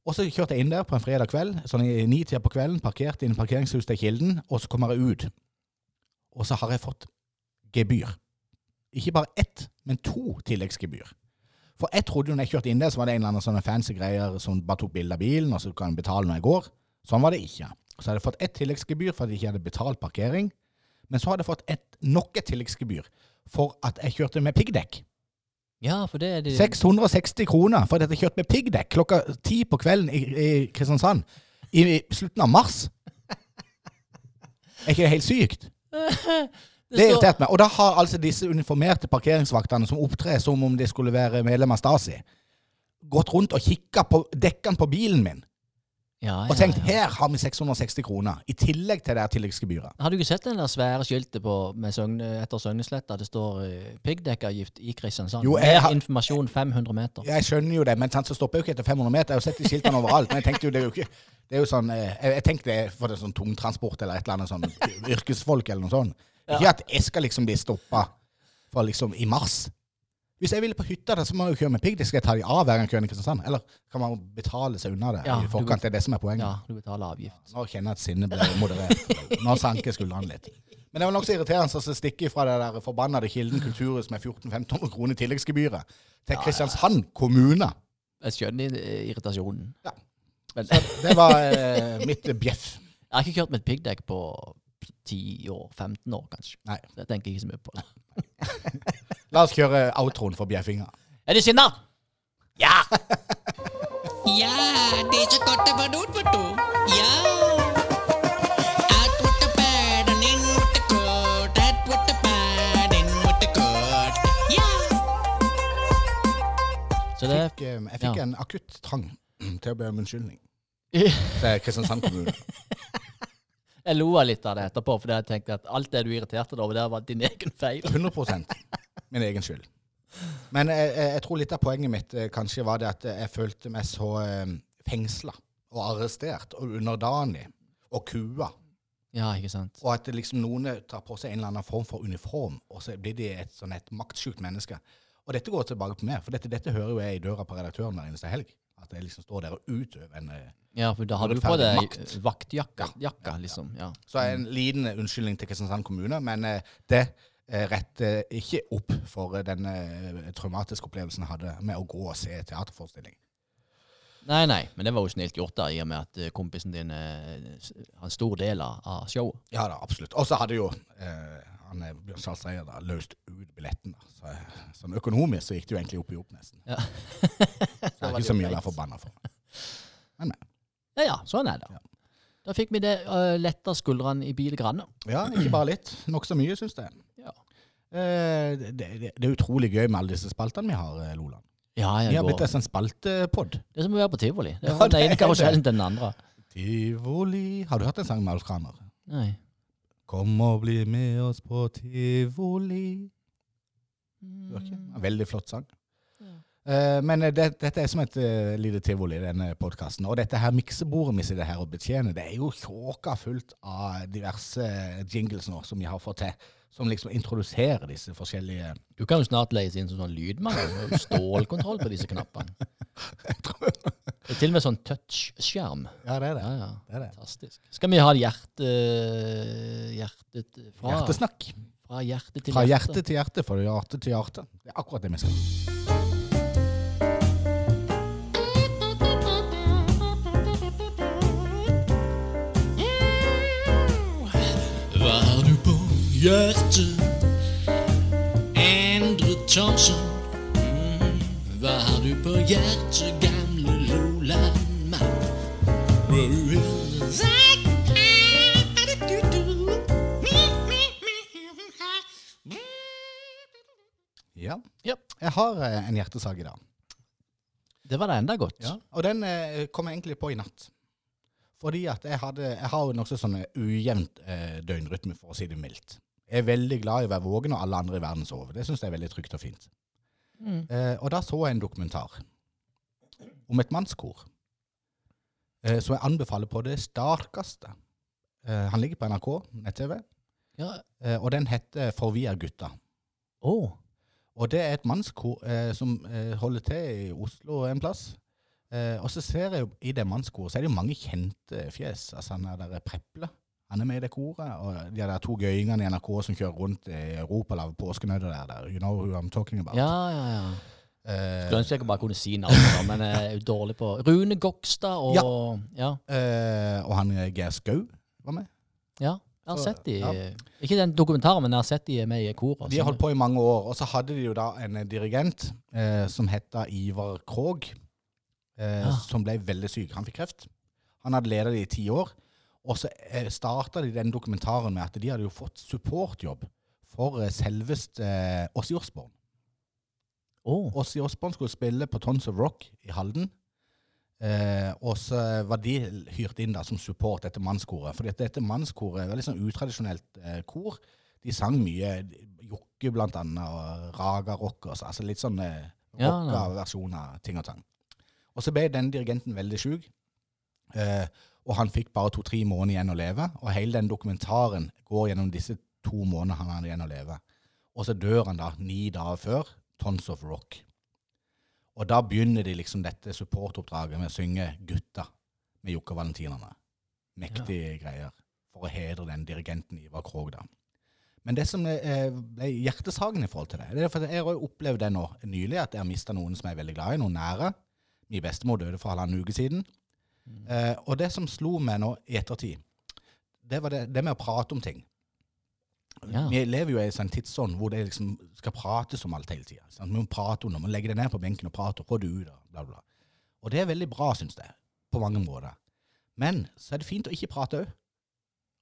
Og så kjørte jeg inn der på en fredag kveld, sånn i nitida på kvelden, parkert inn i parkeringshuset til Kilden, og så kommer jeg ut. Og så har jeg fått gebyr. Ikke bare ett, men to tilleggsgebyr. For jeg trodde jo når jeg kjørte inn der, så var det en eller annen sånne fancy greier som bare tok bilde av bilen, og så kan jeg betale når jeg går. Sånn var det ikke. Så hadde jeg fått ett tilleggsgebyr for at jeg ikke hadde betalt parkering. Men så hadde jeg fått et, nok et tilleggsgebyr for at jeg kjørte med piggdekk. Ja, for det er det 660 kroner for at jeg kjørt med piggdekk klokka ti på kvelden i, i Kristiansand i, i slutten av mars. Er ikke det helt sykt? <laughs> Det irriterte meg. Og da har altså disse uniformerte parkeringsvaktene som opptrer som om de skulle være medlem av Stasi, gått rundt og kikka på dekkene på bilen min ja, og ja, tenkt her har vi 660 kroner, i tillegg til det tilleggsgebyret. Har du ikke sett den der svære skiltet på, med Søgne, etter Søgnesletta? Det står uh, piggdekkavgift i Kristiansand. Jo, jeg Mer informasjon 500 meter. Jeg skjønner jo det, men så stopper jeg jo ikke etter 500 meter. Jeg har jo sett de skiltene overalt. Men jeg tenkte jo, det er jo ikke Det er jo sånn eh, Jeg, jeg tenkte det er for det er sånn tungtransport eller et eller annet sånn yrkesfolk eller noe sånt. Ikke at jeg skal liksom bli stoppa liksom i mars. Hvis jeg ville på hytta, så må jeg jo kjøre med piggdekk. Skal jeg ta de av hver gang jeg kjører inn i Kristiansand? Eller kan man betale seg unna det Ja, i forkant? Det er det som er poenget. Ja, du betaler avgift. Nå kjenner jeg at sinnet ble moderert. Nå sanker skuldrene litt. Men det var nokså irriterende å stikke fra det der forbannede Kilden kulturhus med 1400-1500 kroner i tilleggsgebyret til Kristiansand kommune. Jeg skjønner eh, irritasjonen. Ja. Men Det var eh, mitt bjeff. jeg har ikke kjørt med et piggdekk på 10 år, 15 år kanskje. Nei. Så jeg tenker ikke så mye på det. <laughs> La oss kjøre outroen for bjeffinga. Er du sinna? Ja! <laughs> Ja, det er så godt å være ut, vet du. Ja. Det Fikk, eh, jeg fikk Ja. en akutt trang til å be om unnskyldning <laughs> Jeg til Kristiansand kommune. jeg lo litt av det etterpå, for jeg tenkte at alt det du irriterte deg over, det var din egen feil. 100 min egen skyld. Men jeg, jeg, tror litt av poenget mitt eh, kanskje var det at jeg følte meg så eh, fengsla og arrestert og underdanig og kua. Ja, ikke sant? Og at liksom noen tar på seg en eller annen form for uniform, og så blir de et sånn et maktsjukt menneske. Og dette går tilbake på meg, for dette, dette hører jo jeg i døra på redaktøren hver eneste helg. At jeg liksom står der og utøver en eh, Ja, for da har du på deg makt. vaktjakka, jakka, liksom. Ja. Så en liten unnskyldning til Kristiansand kommune, men det eh, retter ikke opp for eh, den eh, traumatiske opplevelsen jeg hadde med å gå og se teaterforestilling. Nei, nei, men det var jo snilt gjort, da, i og med at kompisen din har en stor del av, showet. Ja da, absolutt. Og så hadde jo eh, han Bjørn Charles Reier da, løst ut billetten. da. Så, sånn økonomisk så gikk det jo egentlig opp i opp, nesten. Ja. <laughs> Det er ikke så mye å være forbanna for. Men Ja, ja, sånn er det. Ja. Da fikk vi det uh, letta skuldrene i bil grann. Ja, ikke bare litt. Nokså mye, syns jeg. Ja. Eh, det, det, det er utrolig gøy med alle disse spaltene vi har, eh, Loland. Ja, Vi har går. blitt en sånn spaltepod. Det er som å være på tivoli. Det er Ja, fra den ene karusellen til den andre. Tivoli Har du hørt en sang med Alf Kraner? Nei. Kom og bli med oss på tivoli. En veldig flott sang. Eh, men det, dette er som et uh, lite tivoli, denne podkasten. Og dette her miksebordet vi sitter her og betjener, det er jo tjåka fullt av diverse jingles nå som vi har fått til. Som liksom introduserer disse forskjellige Du kan jo snart leies inn som sånn lydmann. Stålkontroll på disse knappene. <laughs> Det er til og med sånn touchskjerm. Ja, det er det. Ja, ja. det, er det. Fantastisk. Skal vi ha hjerte, hjertet fra, Hjertesnakk. fra hjerte til hjerte. Fra hjerte til hjerte, fra hjerte til hjerte. Det er akkurat det vi skal. På hjertet? Endre Thomsen. Mm. Hva har du på hjertet, gamle Loland-mann? Ja. Ja. Jeg har eh, en hjertesak i dag. Det var da enda godt. Ja. Og den eh, kom jeg egentlig på i natt. Fordi at jeg, hadde, jeg har jo nokså sånn ujevnt eh, døgnrytme, for å si det mildt. Er veldig glad i å være våken når alle andre i verden sover. Det syns jeg er veldig trygt og fint. Mm. Eh, og da så jeg en dokumentar om et mannskor eh, som jeg anbefaler på det sterkeste. Eh, han ligger på NRK nett-TV, Ja. eh, og den heter For vi er gutta. Oh. Og det er et mannskor eh, som holder til i Oslo en plass. Og så ser jeg i det mannskoret, så er det jo mange kjente fjes. Altså han er der Preple, han er med i det koret. Og de der to gøyingene i NRK som kjører rundt i Europa lave lager påskenøtter der, der. You know who I'm talking about. Ja, ja, ja. Uh, Skulle ønske jeg bare kunne si navnet, men jeg er jo dårlig på Rune Gokstad og Ja. eh, og han Geir Skau var med. ja. Jeg har Så, sett de ja. Ikke den dokumentaren, men jeg har sett de med i koret. De har holdt på i mange år. Og så hadde de jo da en eh, dirigent eh, som het Ivar Krog, eh, Ja. som ble veldig syk. Han fikk kreft. Han hadde ledet de i ti år. Og så starta de den dokumentaren med at de hadde jo fått supportjobb for eh, selveste eh, Åssi Osborn. Åssi Osborn skulle spille på Tons of Rock i Halden. Eh, og så var de hyrt inn da som support etter mannskoret. For dette mannskoret er veldig sånn utradisjonelt eh, kor. De sang mye Jokke blant annet, og Raga Rock, og så, altså litt sånn eh, rocka ja. versjon av ting og tang. Og så ble den dirigenten veldig sjuk, eh, og han fikk bare to-tre måneder igjen å leve. Og hele den dokumentaren går gjennom disse to månedene han hadde igjen å leve. Og så dør han da ni dager før Tons of Rock. Og da begynner de liksom dette supportoppdraget med å synge 'Gutta' med Jokke Valentinerne. Mektige greier. For å hedre den dirigenten Ivar Krog, da. Men det som eh, ble hjertesagen i forhold til det, det er for jeg har opplevd det nå nylig, at jeg har mista noen som jeg er veldig glad i, noen nære. Min bestemor døde for halvannen uke siden. Eh, og det som slo meg nå i ettertid, det var det, det med å prate om ting. Ja. Vi lever jo i en sånn tidsånd hvor det liksom skal prates om alt hele tida. Vi må prate om det, må legge det ned på benken og prate, og få det ut, og bla, bla. Og det er veldig bra, syns jeg, på mange måter. Men så er det fint å ikke prate òg.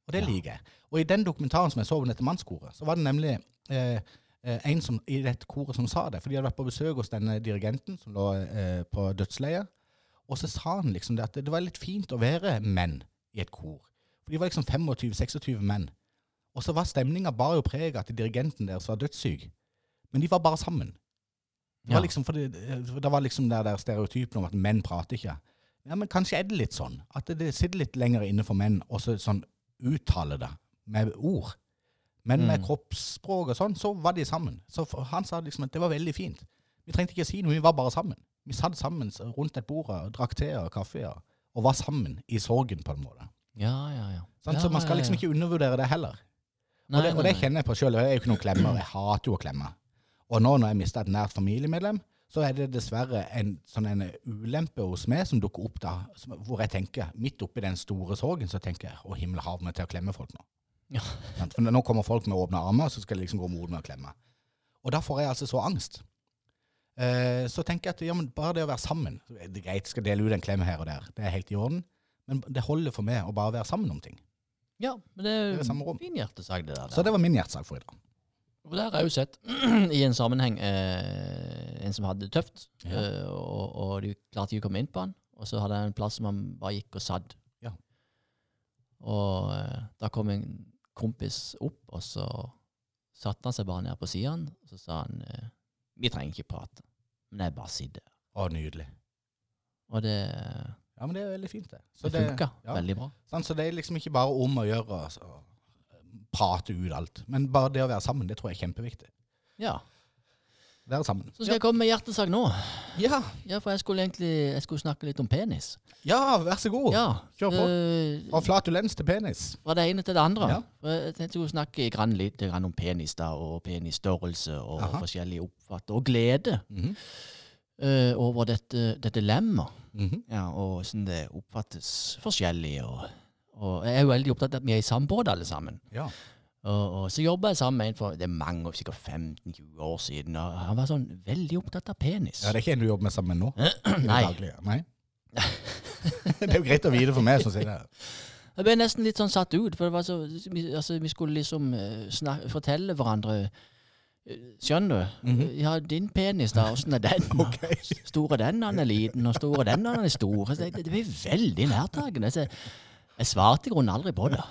Og det Ja. liker jeg. Og i den dokumentaren som jeg så om dette mannskoret, så var det nemlig eh, eh, en som, i dette koret som sa det. For de hadde vært på besøk hos denne dirigenten som lå eh, på dødsleiet. Og så sa han liksom det at det var litt fint å være menn i et kor. For de var liksom 25-26 menn. Og så var stemninga bare jo preg av at dirigenten deres var dødssyk. Men de var bare sammen. Det var liksom, for det, det var liksom der, der stereotypen om at menn prater ikke. Ja, men kanskje er det litt sånn. At det, sitter litt lenger inne for menn og så sånn uttale det med ord. Men med Mm. kroppsspråk og sånn, så var de sammen. Så han sa liksom at det var veldig fint. Vi trengte ikke si noe, vi var bare sammen. Vi satt sammen rundt et bord og drakk te og kaffe og, var sammen i sorgen på en måte. Ja, ja, ja. Sånn, ja så man skal liksom ikke undervurdere det heller. Nei, og, det, og det kjenner jeg på sjøl. Jeg er jo ikke noen klemmer. Jeg hater jo å klemme. Og nå når jeg mista et nært familiemedlem, så er det dessverre en sånn en ulempe hos meg som dukker opp da, som, hvor jeg tenker, midt oppi den store sorgen, så tenker jeg å himmel hav meg til å klemme folk nå. Ja. For nå kommer folk med åpne armer, og så skal de liksom gå mot meg og klemme. Og da får jeg altså så angst. Eh, så tenker jeg at ja, men bare det å være sammen Det er greit, skal dele ut en klem her og der. Det er helt i orden. Men det holder for meg å bare være sammen om ting. Ja, men det er jo min fin hjertesak, det der. Så det var min hjertesak for i dag. Og der har jeg jo sett <clears throat> i en sammenheng eh, en som hadde det tøft, Ja. eh, og, og de klarte ikke å komme inn på han. Og så hadde jeg en plass som han bare gikk og satt. Ja. Og eh, da kom en kompis opp, og så satte han seg bare ned på siden, og så sa han eh, vi trenger ikke prate, men jeg bare sitter. Å, nydelig. Og det, Ja, men det er veldig fint, det. Så det funka ja. veldig bra. Sånn, så det er liksom ikke bare om å gjøre å prate ut alt, men bare det å være sammen, det tror jeg er kjempeviktig. Ja. Være sammen. Så skal jeg komme med hjertesak nå. Ja, Ja, for jeg skulle egentlig jeg skulle snakke litt om penis. ja, vær så god. Ja. Kjør på. eh, Fra flatulens til penis. Fra det ene til det andre. Ja. Jeg tenkte jeg skulle snakke grann, litt grann om penis da, og penisstørrelse og Aha. forskjellige oppfatter, og glede mm -hmm. uh, over dette, dette lemmet. Mhm. Ja, og hvordan det oppfattes forskjellig. Og, og jeg er jo veldig opptatt av at vi er i samme alle sammen. Ja. Og, og så jobba jeg sammen med en for det er mange sikkert 15-20 år siden, og han var sånn veldig opptatt av penis. ja, det er ikke en du jobber med sammen med nå? <clears throat> Nei. Daglig, Nei. <laughs> det er jo greit å vite for meg som sier det. Jeg ble nesten litt sånn satt ut, for det var så, vi, altså, vi skulle liksom eh, snak, fortelle hverandre eh, Skjønner du? Mhm. Ja, din penis, da, åssen er den? <laughs> okay. Stor er den, han er liten, og stor er den, han er stor. Så Det, det ble veldig nærtagende. Jeg, jeg svarte i grunnen aldri på det.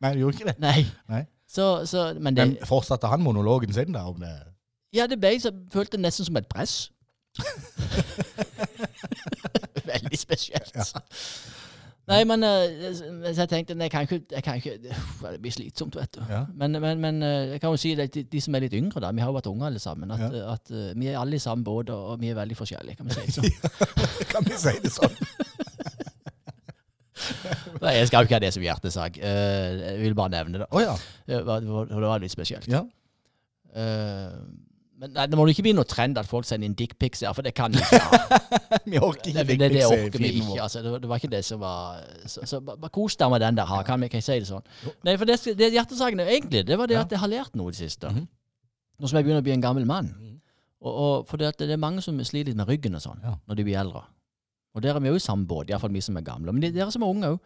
Nei, du gjorde ikke det. Nei. Nei. Så, så, men det Men fortsatte han monologen sin da om det? Ja, det ble så følte det nesten som et press. <laughs> Veldig spesielt. Nei, men eh, så jeg tenkte nei, jeg kan ikke, jeg kan ikke Det blir slitsomt, vet du. Ja. Men, men, men eh, jeg kan jo si det til de som er litt yngre, da. Vi har jo vært unge alle sammen. At, Ja. at eh, vi er alle i samme båt, og og vi er veldig forskjellige, kan vi si. det sånn. <laughs> kan vi si det sånn? Nei, jeg skal jo ikke ha det som hjertesak. Eh, jeg vil bare nevne det. Å ja. Det var, det var, litt spesielt. ja. Eh, Men nei, det må ikke bli noe trend at folk sender inn dickpics for det kan vi ikke ha. <laughs> Vi orker ikke dickpics. det, det orker vi ikke. Altså, det, var- ikke det som var Så, så bare kos deg med den der, ha, kan kan jeg si det sånn? Nei, for det, det hjertesaken egentlig, det var det at jeg har lært noe i det siste. Mhm. Nå som jeg begynner å bli en gammel mann. Mhm. Og, og for det, det er mange som sliter litt med ryggen og sånn når de blir eldre. Og der er vi jo i samme båt, iallfall vi som er gamle. Men de, dere som er unge òg.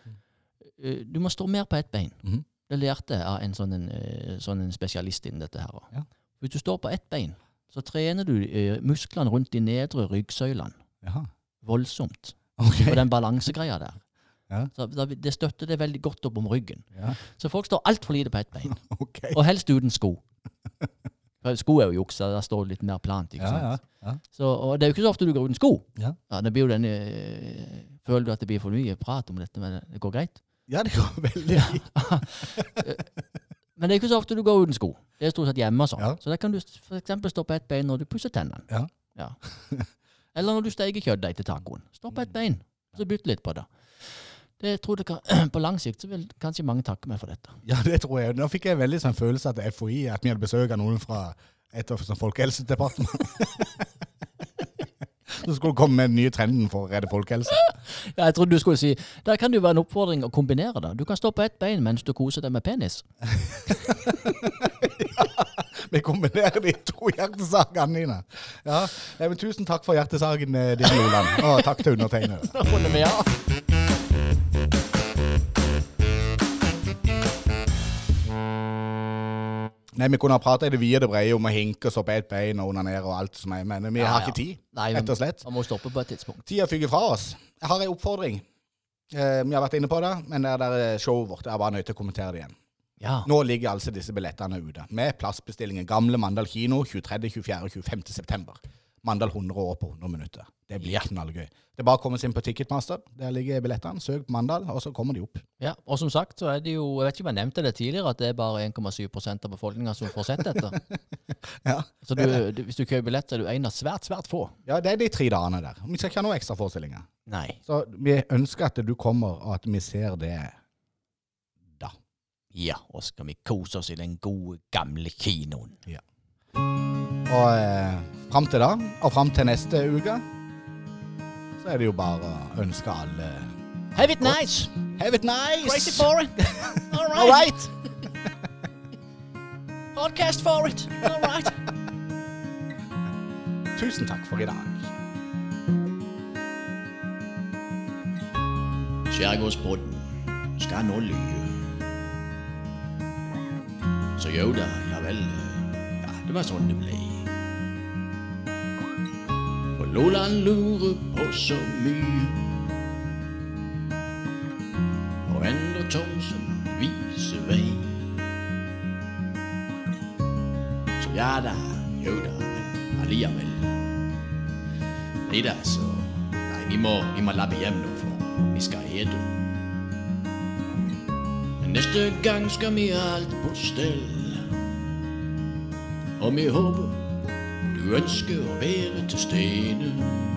Du må stå mer på ett bein. Mhm. Det lærte jeg av en sånn, en, eh, sånn en spesialist innen dette her. Ja. Hvis du står på ett bein, så trener du eh, musklene rundt de nedre ryggsøylene Jaha. voldsomt. Okay. Og den balansegreia der. <laughs> Ja. Så det støtter det veldig godt opp om ryggen. Ja. Så folk står altfor lite på ett bein. <laughs> Okay. Og helst uten sko. For sko er jo juks, da der står det litt mer plant. ikke Ja, sant? Så, og det er jo ikke så ofte du går uten sko. Ja. det blir jo denne øh, Føler du at det blir for mye prat om dette, men det går greit? Ja, det går veldig fint. <laughs> Men det er ikke så ofte du går uten sko. Det er stort sett hjemme sånn. Ja. Så da kan du f.eks. stoppe ett bein når du pusser tennene. Ja. Ja. Eller når du steker kjøttdeig til tacoen. Stopp et ett bein, så bytt litt på det. Det tror jeg kan, <clears throat> På lang sikt så vil kanskje mange takke meg for dette. Ja, det tror jeg. Nå fikk jeg veldig sånn følelse at FHI, at vi hadde besøk av noen fra et av sånn <laughs> Så skulle komme med den nye trenden for å redde folkehelse. Ja, jeg trodde du skulle si Der kan det jo være en oppfordring å kombinere det. Du kan stå på ett bein mens du koser deg med penis. <laughs> ja, Vi kombinerer de to hjertesakene dine. Ja, men Tusen takk for hjertesaken eh, din, Loland. Og takk til undertegnede. Da runder vi av. Nei, Vi kunne ha prata i det vide og brede om å hinke og opp et bein og onanere og alt som er, men vi Ja, har ikke tid, Nei, rett og slett. Man må stoppe på et tidspunkt. Tida fyker fra oss. Jeg har en oppfordring. Eh, vi har vært inne på det, men det der eh, showet vårt Jeg er bare nødt til å kommentere det igjen. Ja. Nå ligger altså disse billettene ute, med plassbestillingen Gamle Mandal kino 23., 24. og 25. september. Mandal 100 år på 100 minutter. Det blir knallgøy. Det bare å komme seg inn på Ticketmaster. Der ligger billettene. Søk på Mandal, og så kommer de opp. ja. Og som sagt så er det jo Jeg vet ikke om jeg nevnte det tidligere, at det er bare 1,7% av befolkninga som får sett dette. <laughs> Ja. Så du, du, hvis du kjøper billett, så er du en av svært, svært få. ja, det er de tre dagene der. Vi skal ikke ha noen ekstraforestillinger. Nei. Så vi ønsker at du kommer, og at vi ser det da. Ja, og skal vi kose oss i den gode, gamle kinoen. Og eh, fram til da, og fram til neste uke, så er det jo bare å ønske alle Have it nice! Have it nice! Crazy for it! <laughs> All right! All right! <laughs> Podcast for it! All right! <laughs> Tusen takk for i dag. Skjærgårdsbåten skal nå lyve. Så jo da, ja vel. Ja, det var sånn det ble. Loland lurer på så mye. Og Endre Thomsen viser vei. Så ja da, jo da, men allikevel. Nei da, så Nei, vi må, vi må lappe hjem nå, for vi skal ete. Neste gang skal vi ha alt på stell. Og vi håper du ønsker å være til stede.